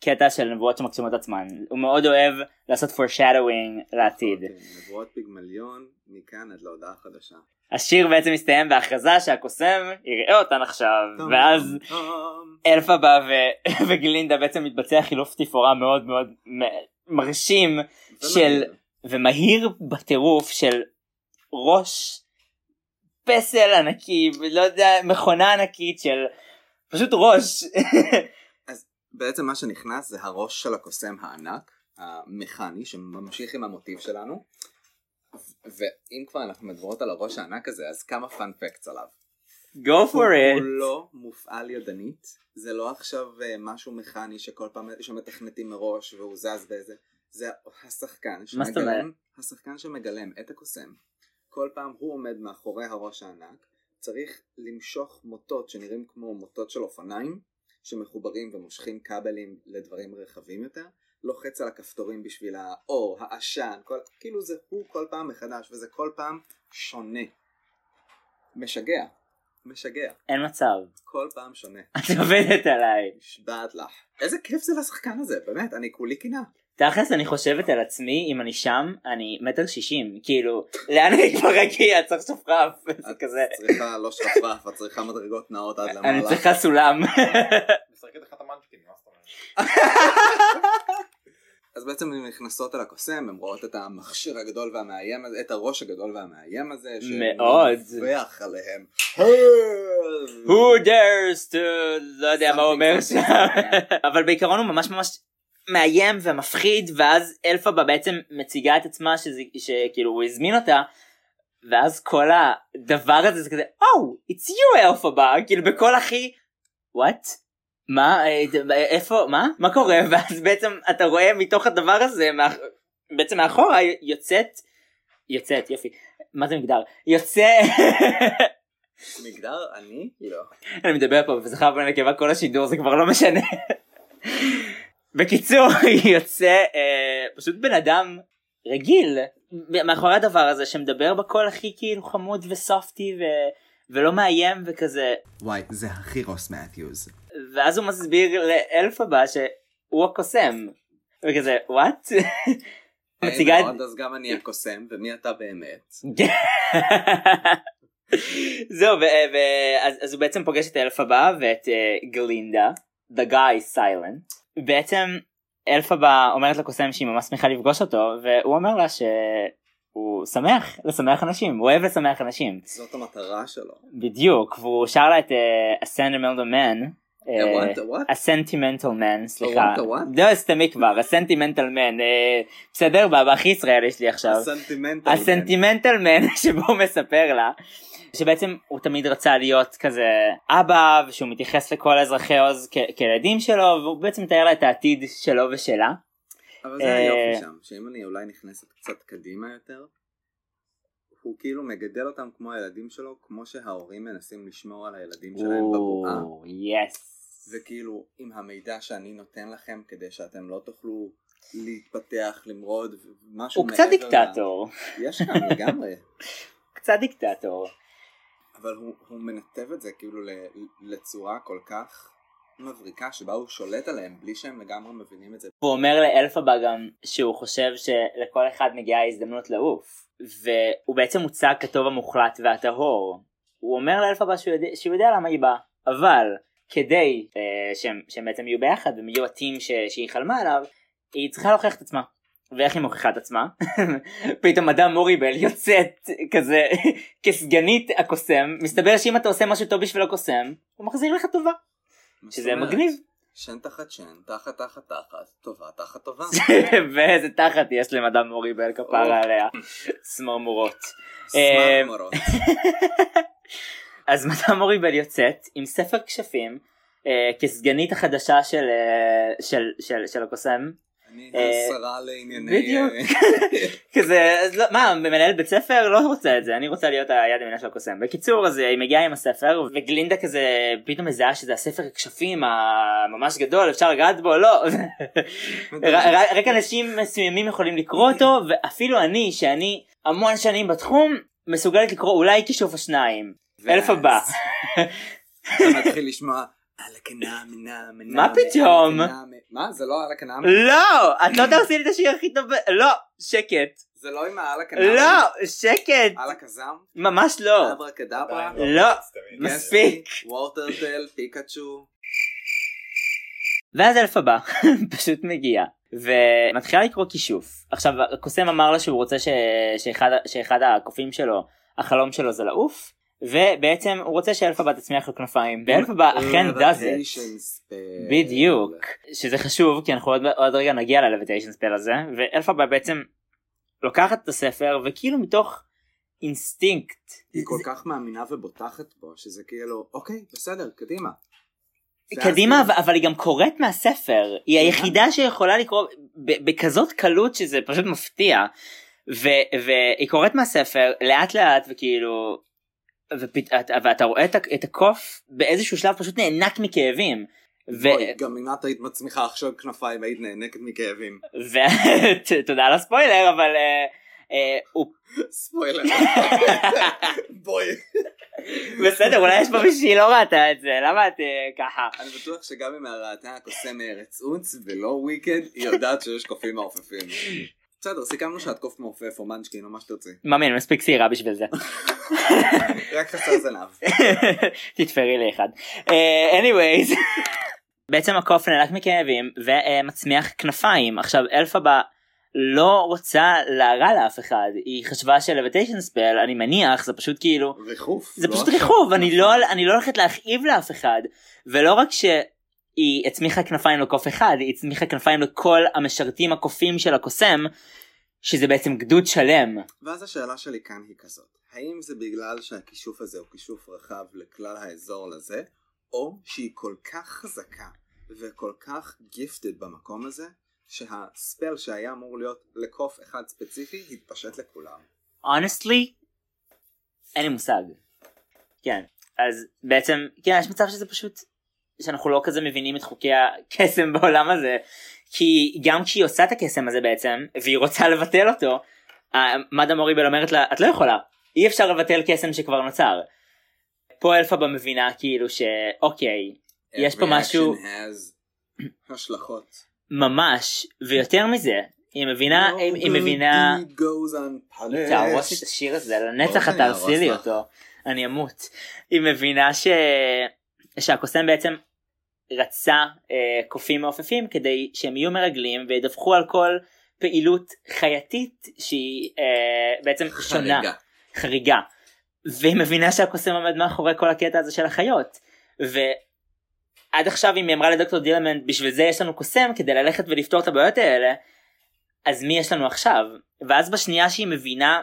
S2: קטע של נבואות שמקשימות את עצמן. הוא מאוד אוהב לעשות foreshadowing לעתיד.
S1: כן, נבואות פיגמליון, מכאן עד להודעה חדשה.
S2: השיר בעצם מסתיים בהכרזה שהקוסם יראה אותן עכשיו ואז. אלפבה ו- וגלינדה בעצם מתבצע חילוף תפאורה מאוד מאוד מרשים של
S1: ומהיר.
S2: ומהיר בטירוף של ראש פסל ענקי לא יודע מכונה ענקית של פשוט ראש
S1: בעצם מה שנכנס זה הראש של הקוסם הענק, המכני, שממשיך עם המוטיב שלנו. ואם כבר אנחנו מדברות על הראש הענק הזה, אז כמה פאנפקטס עליו.
S2: go for
S1: הוא
S2: it
S1: לא מופעל ידנית, זה לא עכשיו אה, משהו מכני שכל פעם שמתכנתים מראש והוא זז באיזה, זה השחקן? שמגלם, השחקן שמגלם את הקוסם, כל פעם הוא עומד מאחורי הראש הענק, צריך למשוך מוטות שנראים כמו מוטות של אופניים, שמחוברים ומושכים כבלים לדברים רחבים יותר, לוחץ על הכפתורים בשביל האור, העשן, כל, כאילו זה הוא כל פעם מחדש וזה כל פעם שונה. משגע, משגע.
S2: אין מצב
S1: כל פעם שונה.
S2: את עובדת עליי
S1: נשבעת לך. איזה כיף זה לשחקן הזה, באמת, אני כולי קינה.
S2: תכלס אני חושבת על עצמי אם אני שם אני מטר שישים כאילו לאן אני כבר אגיע צריך שפרף זה
S1: את
S2: כזה
S1: צריכה לא שרפרף, את צריכה מדרגות נאות עד
S2: אני
S1: למעלה.
S2: צריכה סולם?
S1: אז בעצם הן נכנסות אל הקוסם, הן רואות את המכשיר הגדול והמאיים הזה, את הראש הגדול והמאיים הזה.
S2: מאוד.
S1: שמדווח עליהם.
S2: who dares to לא יודע מה הוא אומר שם אבל בעיקרון הוא ממש ממש מאיים ומפחיד ואז אלפבה בעצם מציגה את עצמה שזה שכאילו הוא הזמין אותה ואז כל הדבר הזה זה כזה oh it's you אלפבה כאילו בקול הכי what? מה? איפה? מה? מה קורה? ואז בעצם אתה רואה מתוך הדבר הזה מאח- בעצם מאחורה יוצאת יוצאת יופי. מה זה מגדר? יוצא
S1: מגדר? אני? לא.
S2: אני מדבר פה וזכר בן נקבה כל השידור זה כבר לא משנה. בקיצור יוצא אה, פשוט בן אדם רגיל מאחורי הדבר הזה שמדבר בקול הכי כאילו חמוד וסופטי ו... ולא מאיים וכזה
S1: וואי, זה הכי רוס מתיוז.
S2: ואז הוא מסביר לאלפבה שהוא הקוסם וכזה וואט? מציגה את
S1: מאוד, אז גם אני הקוסם, ומי אתה באמת?
S2: זהו ו- ו- אז, אז הוא בעצם פוגש את אלפבה ואת uh, גלינדה the guy silent בעצם אלפבה אומרת לקוסם שהיא ממש שמחה לפגוש אותו והוא אומר לה שהוא שמח לשמח אנשים הוא אוהב לשמח אנשים
S1: זאת המטרה שלו.
S2: בדיוק והוא שר לה את uh, a sentimental man
S1: A
S2: אה?
S1: A what?
S2: a sentimental man סליחה?
S1: A?
S2: לא סתמי כבר a sentimental man אה, בסדר בהכי ישראלי שלי עכשיו
S1: הסנטימנטל.
S2: הסנטימנטל מן שבו הוא מספר לה שבעצם הוא תמיד רצה להיות כזה אבא ושהוא מתייחס לכל אזרחי עוז כ- כילדים שלו והוא בעצם מתאר לה את העתיד שלו ושלה.
S1: אבל זה
S2: אה,
S1: היופי שם, שאם אני אולי נכנסת קצת קדימה יותר, הוא כאילו מגדל אותם כמו הילדים שלו, כמו שההורים מנסים לשמור על הילדים שלהם בבועה.
S2: יס.
S1: וכאילו עם המידע שאני נותן לכם כדי שאתם לא תוכלו להתפתח, למרוד, משהו
S2: הוא קצת
S1: מעבר
S2: דיקטטור.
S1: יש כאן לגמרי.
S2: קצת דיקטטור.
S1: אבל הוא, הוא מנתב את זה כאילו לצורה כל כך מבריקה שבה הוא שולט עליהם בלי שהם לגמרי מבינים את זה.
S2: הוא אומר לאלפבה גם שהוא חושב שלכל אחד מגיעה הזדמנות לעוף והוא בעצם מוצג כטוב המוחלט והטהור. הוא אומר לאלפבה שהוא יודע, שהוא יודע למה היא באה אבל כדי אה, שהם, שהם בעצם יהיו ביחד והם יהיו הטים ש, שהיא חלמה עליו היא צריכה להוכיח את עצמה. ואיך היא מוכיחה את עצמה? פתאום אדם מוריבל יוצאת כזה כסגנית הקוסם מסתבר שאם אתה עושה משהו טוב בשביל הקוסם הוא מחזיר לך טובה שזה? מגניב.
S1: שן תחת שן, תחת תחת תחת, טובה תחת טובה.
S2: ואיזה תחת יש למדאם מוריבל כפרה עליה צמרמורות. אה,
S1: סמרמורות.
S2: אז מדאם מוריבל יוצאת עם ספר כשפים אה, כסגנית החדשה של אה, הקוסם אה,
S1: השרה לענייני...
S2: בדיוק.
S1: אה,
S2: כזה אז לא, מה מנהלת בית ספר? לא רוצה את זה אני רוצה להיות היד ימינה של הקוסם. בקיצור אז אה, היא מגיעה עם הספר וגלינדה כזה פתאום מזהה שזה הספר כשפים הממש גדול אפשר לגעת בו? לא. רק אנשים מסוימים יכולים לקרוא אותו ואפילו אני שאני המון שנים בתחום מסוגלת לקרוא אולי כישוף או שניים אלף הבא.
S1: אתה מתחיל לשמוע
S2: מה פתאום?
S1: מה זה לא על הקנה?
S2: לא את לא תעשי לי את השיר הכי טוב ב- לא שקט
S1: זה לא עם העל הקנה?
S2: לא שקט
S1: על הקזם?
S2: ממש לא
S1: אברה קדברה?
S2: לא מספיק
S1: וורטרטל, פיקאצ'ו.
S2: ואז אלפבה פשוט מגיע ומתחילה לקרוא כישוף עכשיו הקוסם אמר לה שהוא רוצה ש... שאחד... שאחד הקופים שלו החלום שלו זה לעוף ובעצם הוא רוצה שאלפבה תצמיח לו כנפיים. ואלפבה אכן does it. בדיוק. שזה חשוב כי אנחנו עוד, עוד רגע נגיע ל levitation spell הזה ואלפבה בעצם לוקחת את הספר וכאילו מתוך אינסטינקט.
S1: היא כל כך מאמינה ובוטחת בו שזה כאילו אוקיי בסדר קדימה.
S2: קדימה
S1: כאילו-
S2: אבל, אבל היא גם קוראת מהספר. היא היחידה שיכולה לקרוא בכזאת קלות שזה פשוט מפתיע. והיא קוראת מהספר לאט לאט וכאילו ופת, את- ואתה רואה את, הקוף באיזשהו שלב פשוט נאנק מכאבים. ו-
S1: בואי, גם אם את היית מצמיחה עכשיו כנפיים היית נאנקת מכאבים.
S2: ותודה על הספוילר אבל אה, אה, הוא
S1: ספוילר. בואי.
S2: בסדר אולי יש פה מישהי שהיא לא ראתה את זה למה את אה, ככה
S1: אני בטוח שגם אם ראתה הקוסם מארץ אונץ ולא וויקד היא יודעת שיש קופים מעופפים. בסדר סיכמנו שאת קוף מעופף או מנצ'קין או מה שתרצי.
S2: מאמין מספיק צעירה בשביל זה.
S1: רק חסר זנב.
S2: תתפרי לי אחד. אה, anyways. בעצם הקוף נאנק מכאבים ומצמיח כנפיים עכשיו אלפבה לא רוצה להרע לאף אחד היא חשבה שלוויטיישן ספל אני מניח זה פשוט כאילו
S1: ריחוף.
S2: זה
S1: לא
S2: פשוט. ריחוב אני לא אני לא הולכת להכאיב לאף אחד ולא רק שהיא הצמיחה כנפיים לקוף אחד היא הצמיחה כנפיים לכל המשרתים הקופים של הקוסם שזה בעצם גדוד שלם
S1: ואז השאלה שלי כאן היא כזאת, האם זה בגלל שהכישוף הזה הוא כישוף רחב לכלל האזור לזה, או שהיא כל כך חזקה וכל כך גיפטד במקום הזה, שהספל שהיה אמור להיות לקוף אחד ספציפי התפשט לכולם.
S2: honestly אין לי מושג. כן אז בעצם כן יש מצב שזה פשוט שאנחנו לא כזה מבינים את חוקי הקסם בעולם הזה כי גם כשהיא עושה את הקסם הזה בעצם והיא רוצה לבטל אותו אה, מדה מוריבל אומרת לה את לא יכולה אי אפשר לבטל קסם שכבר נוצר. פה אלפבה מבינה כאילו שאוקיי יש פה משהו
S1: השלכות.
S2: ממש ויותר מזה היא מבינה
S1: No
S2: היא, מבינה. תהרוס את השיר הזה לנצח
S1: אוקיי,
S2: אתה תהרסי לי. אותו אני אמות. היא מבינה ש... שהקוסם בעצם רצה אה, קופים מעופפים כדי שהם יהיו מרגלים וידווחו על כל פעילות חייתית שהיא אה, בעצם שונה
S1: חריגה.
S2: חריגה והיא מבינה שהקוסם עומד מאחורי כל הקטע הזה של החיות ועד עכשיו אם היא אמרה לדוקטור דילמנט בשביל זה יש לנו קוסם כדי ללכת ולפתור את הבעיות האלה אז מי יש לנו עכשיו ואז בשנייה שהיא מבינה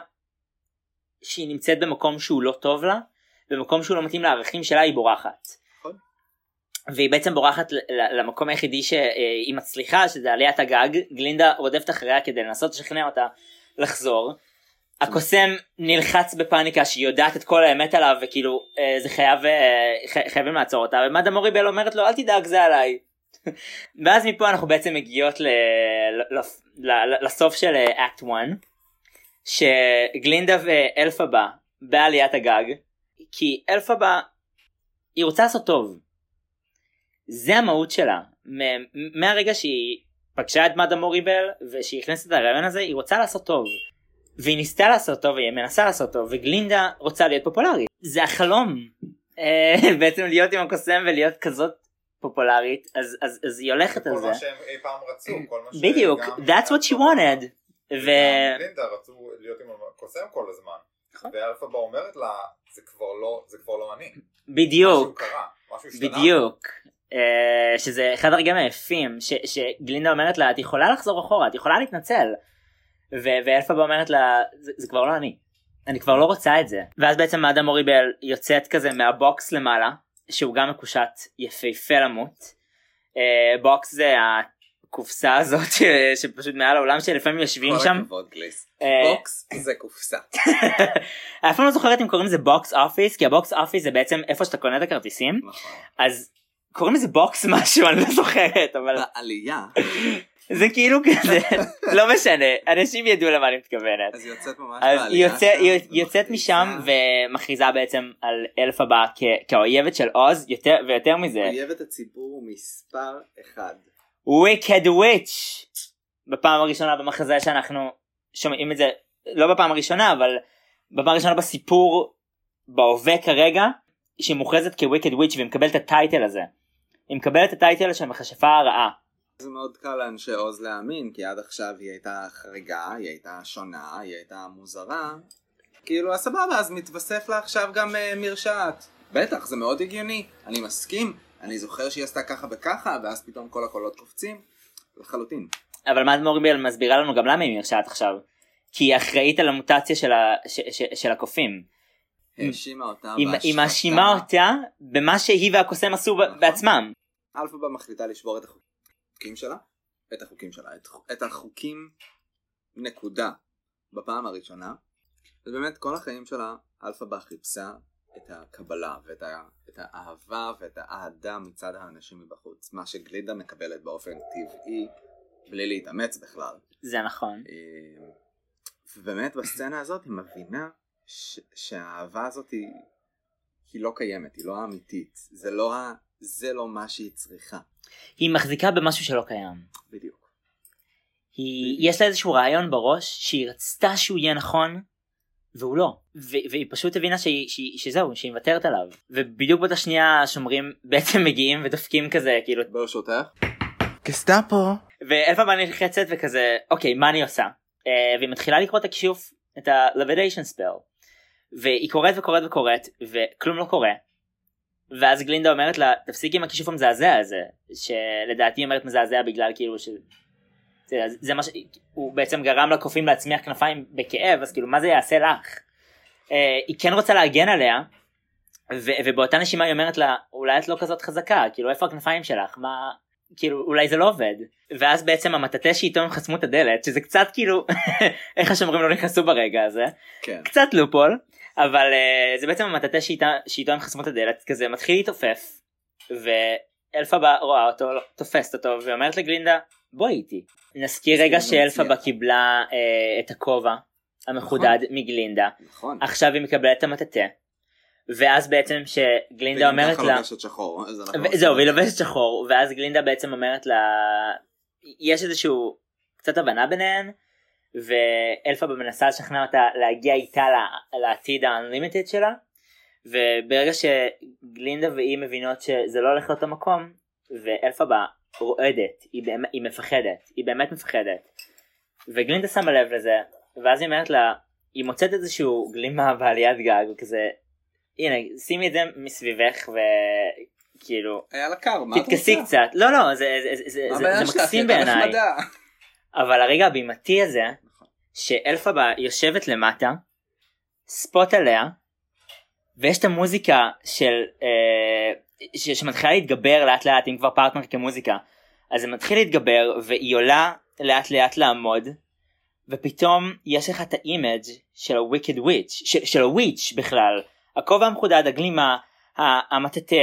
S2: שהיא נמצאת במקום שהוא לא טוב לה במקום שהוא לא מתאים לערכים שלה היא בורחת. והיא בעצם בורחת למקום היחידי שהיא מצליחה שזה עליית הגג גלינדה רודפת אחריה כדי לנסות לשכנע אותה לחזור. הקוסם נלחץ בפאניקה שהיא יודעת את כל האמת עליו וכאילו אה, זה חייב אה, חייבים לעצור אותה ומדה מוריבל אומרת לו אל תדאג זה עליי. ואז מפה אנחנו בעצם מגיעות ל... לסוף של אקט 1 שגלינדה ואלפבה בעליית הגג כי אלפבה היא רוצה לעשות טוב. זה המהות שלה. מהרגע שהיא פגשה את מאדה מוריבל ושהיא נכנסת לרעיון הזה היא רוצה לעשות טוב. והיא ניסתה לעשות טוב והיא מנסה לעשות טוב וגלינדה רוצה להיות פופולרית. זה החלום. אה, בעצם להיות עם הקוסם ולהיות כזאת פופולרית אז, אז, אז היא הולכת על
S5: כל
S2: זה.
S5: מה שהם אי פעם רצו, כל ש...
S2: בדיוק, that's what she wanted. ו...
S5: לינדה רצו להיות עם הקוסם כל הזמן.
S2: נכון.
S5: ואלפבה אומרת לה, זה כבר לא, זה כבר לא אני. משהו
S2: בדיוק,
S5: קרה, משהו השתנה.
S2: בדיוק. אה, שזה אחד הרגעים היפים ש, שגלינדה אומרת לה את יכולה לחזור אחורה את יכולה להתנצל ו- ואלפבה אומרת לה זה, זה כבר לא אני אני כבר לא רוצה את זה ואז בעצם מאדאם מוריבל יוצאת כזה מה box למעלה שהוא גם מקושט יפהפה למות אה, box זה הקופסה הזאת ש- שפשוט מעל העולם שלפעמים יושבים שם
S1: הכבוד.
S2: אה,
S1: בוקס זה קופסה.
S2: אף פעם לא זוכרת אם קוראים לזה box office כי ה box office זה בעצם איפה שאתה קונה את הכרטיסים
S1: נכון.
S2: אז קוראים לזה box משהו אני לא זוכרת אבל
S1: בעלייה.
S2: זה כאילו כזה לא משנה אנשים ידעו למה אני מתכוונת
S1: אז היא יוצאת ממש
S2: אז
S1: בעלייה
S2: היא יוצא- היא יוצאת משם ומכריזה בעצם על אלף הבא כאויבת של עוז יותר ויותר מזה
S1: אויבת הציבור מספר אחד.
S2: wicked witch בפעם הראשונה במחזה שאנחנו שומעים את זה לא בפעם הראשונה אבל בפעם הראשונה בסיפור בהווה כרגע שהיא מוכרזת כוויקד וויץ' והיא מקבלת את הטייטל הזה. היא מקבלת את הטייטל של המכשפה הרעה.
S1: זה מאוד קל לאנשי עוז להאמין כי עד עכשיו היא הייתה חריגה, היא הייתה שונה, היא הייתה מוזרה. כאילו אז סבבה אז מתווסף לה עכשיו גם uh, מרשעת. בטח זה מאוד הגיוני, אני מסכים, אני זוכר שהיא עשתה ככה וככה ואז פתאום כל הקולות קופצים. לחלוטין.
S2: אבל מאד מוריבל מסבירה לנו גם למה היא מרשעת עכשיו. כי היא אחראית על המוטציה של, ה, ש, ש, של הקופים.
S1: האשימה אותה
S2: היא. מאשימה אותה במה שהיא והקוסם עשו
S1: נכון.
S2: בעצמם.
S1: אלפבה מחליטה לשבור את החוקים שלה, את החוקים שלה, את, החוקים נקודה בפעם הראשונה. אז באמת כל החיים שלה אלפבה חיפשה את הקבלה ואת ה, את האהבה ואת האהדה מצד האנשים מבחוץ, מה שגלידה מקבלת באופן טבעי, בלי להתאמץ בכלל.
S2: זה נכון.
S1: אה, ובאמת בסצנה הזאת היא מבינה ש- שהאהבה הזאת היא, היא לא קיימת, היא לא אמיתית, זה לא, ה- זה לא מה שהיא צריכה.
S2: היא מחזיקה במשהו שלא קיים.
S1: בדיוק.
S2: היא, יש לה איזשהו רעיון בראש שהיא רצתה שהוא יהיה נכון והוא לא ו- והיא פשוט הבינה שהיא, שהיא, שזהו שהיא מוותרת עליו ובדיוק באותה שנייה השומרים בעצם מגיעים ודופקים כזה כאילו
S1: ברשותך.
S6: גסטאפו.
S2: ואלפבה נלחצת וכזה אוקיי מה אני עושה אה, והיא מתחילה לקרוא את הכישוף את ה-levitation spell והיא קוראת וקוראת וקוראת וכלום לא קורה ואז גלינדה אומרת לה תפסיקי עם הכישוף המזעזע הזה שלדעתי היא אומרת מזעזע בגלל כאילו ש... זה, זה מה שהוא בעצם גרם לקופים להצמיח כנפיים בכאב אז כאילו מה זה יעשה לך. אה, היא כן רוצה להגן עליה ו- ובאותה נשימה היא אומרת לה אולי את לא כזאת חזקה כאילו איפה הכנפיים שלך מה כאילו אולי זה לא עובד ואז בעצם המטאטה שאיתו הם חסמו את הדלת שזה קצת כאילו איך השומרים לא נכנסו ברגע הזה
S1: כן.
S2: קצת לופול אבל uh, זה בעצם המטאטה שאיתה, שאיתו הם חסמו את הדלת כזה מתחיל להתעופף ואלפבה רואה אותו תופסת אותו ואומרת לגלינדה בואי איתי. נזכיר רגע
S1: להציע.
S2: קיבלה uh, את הכובע המחודד מגלינדה
S1: נכון.
S2: עכשיו היא מקבלת את המטאטה ואז בעצם שגלינדה אומרת לה
S1: שחור.
S2: ו- זהו והיא. לובשת שחור ואז גלינדה בעצם אומרת לה יש איזשהו קצת הבנה ביניהן ואלפבה מנסה לשכנע אותה להגיע איתה לעתיד ה-unlimited שלה וברגע שגלינדה והיא מבינות שזה לא הולך לאותו מקום ואלפבה רועדת היא, באמת, היא מפחדת היא באמת מפחדת וגלינדה שמה לב לזה ואז היא אומרת לה היא מוצאת איזשהו גלימה בעליית גג וכזה הנה שימי את זה מסביבך וכאילו
S1: היה לה קר, מה את רוצה?
S2: תתכסי קצת לא לא זה, זה, זה, זה, זה? מקסים בעיניי. אבל הרגע הבימתי הזה. שאלפבה יושבת למטה spot עליה ויש את המוזיקה של אה, שמתחילה להתגבר לאט לאט אם כבר פרטנר כמוזיקה. אז זה מתחיל להתגבר והיא עולה לאט לאט לעמוד ופתאום יש לך את ה image של הוויקד וויץ' של, של הוויץ' בכלל. הכובע המחודד הגלימה המטאטה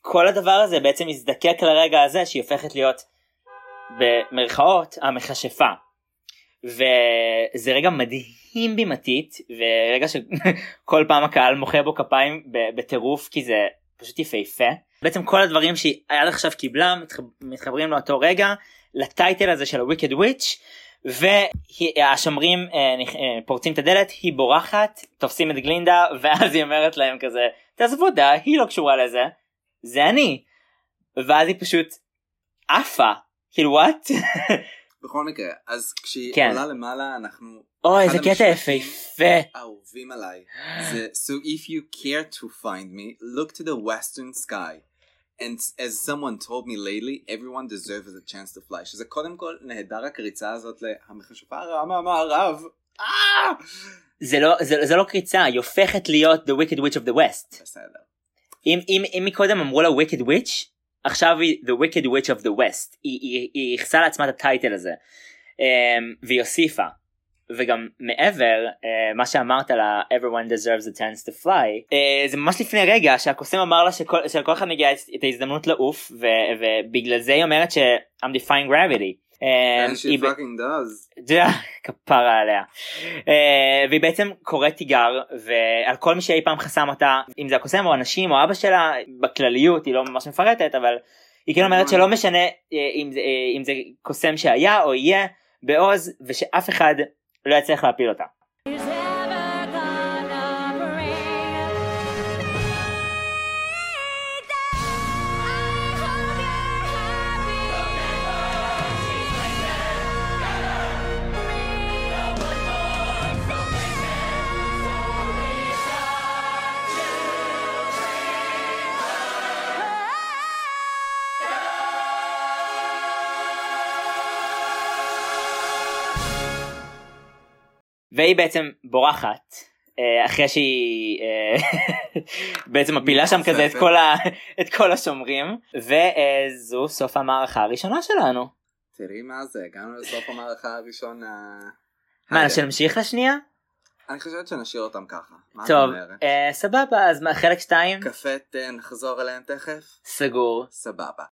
S2: וכל הדבר הזה בעצם מזדקק לרגע הזה שהיא הופכת להיות במרכאות המכשפה וזה רגע מדהים בימתית ורגע שכל פעם הקהל מוחא בו כפיים בטירוף כי זה פשוט יפהפה. בעצם כל הדברים שהיא עד עכשיו קיבלה מתח- מתחברים לאותו רגע לטייטל הזה של הוויקד וויץ' והשומרים פורצים את הדלת היא בורחת תופסים את גלינדה ואז היא אומרת להם כזה תעזבו אותה היא לא קשורה לזה זה אני. ואז היא פשוט עפה. כאילו וואט
S1: בכל מקרה, אז כשהיא
S2: כן.
S1: עולה למעלה אנחנו...
S2: אוי איזה קטע יפהפה
S1: האהובים עליי זה So if you care to find me, look to the western sky. And as someone told me lately, everyone deserves a chance to fly. שזה קודם כל נהדר הקריצה הזאת להמכשפה הרעה מהמערב. אה!
S2: זה לא זה, זה לא קריצה היא הופכת להיות the wicked witch of the west
S1: בסדר.
S2: אם אם אם מקודם אמרו לה wicked witch עכשיו היא the wicked witch of the west. היא היא- היא ייחסה לעצמה את הטייטל הזה. אמ, והיא הוסיפה. וגם מעבר אה, מה שאמרת על ה- everyone deserves a chance to fly אה, זה ממש לפני רגע שהקוסם אמר לה שכל, שלכל אחד מגיעה את את ההזדמנות לעוף ו- ובגלל זה היא אומרת ש I'm defying gravity. אה,
S1: And she fucking does.
S2: דה, כפרה עליה. Uh, והיא בעצם קוראת תיגר ועל כל מי שאי פעם חסם אותה אם זה הקוסם או אנשים או אבא שלה בכלליות היא לא ממש מפרטת אבל היא כאילו אומרת שלא משנה אם זה, אם זה קוסם שהיה או יהיה בעוז ושאף אחד לא יצליח להפיל אותה. והיא בעצם בורחת אה, אחרי שהיא אה, בעצם מפילה שם כזה את כל, ה, את כל השומרים וזו סוף המערכה הראשונה שלנו.
S1: תראי מה זה, הגענו לסוף המערכה הראשון. ה-
S2: מה, שנמשיך לשנייה?
S1: אני חושבת שנשאיר אותם ככה. מה
S2: טוב,
S1: אומרת?
S2: אה, סבבה, אז מה, חלק 2?
S1: קפה נחזור אליהם תכף?
S2: סגור.
S1: סבבה.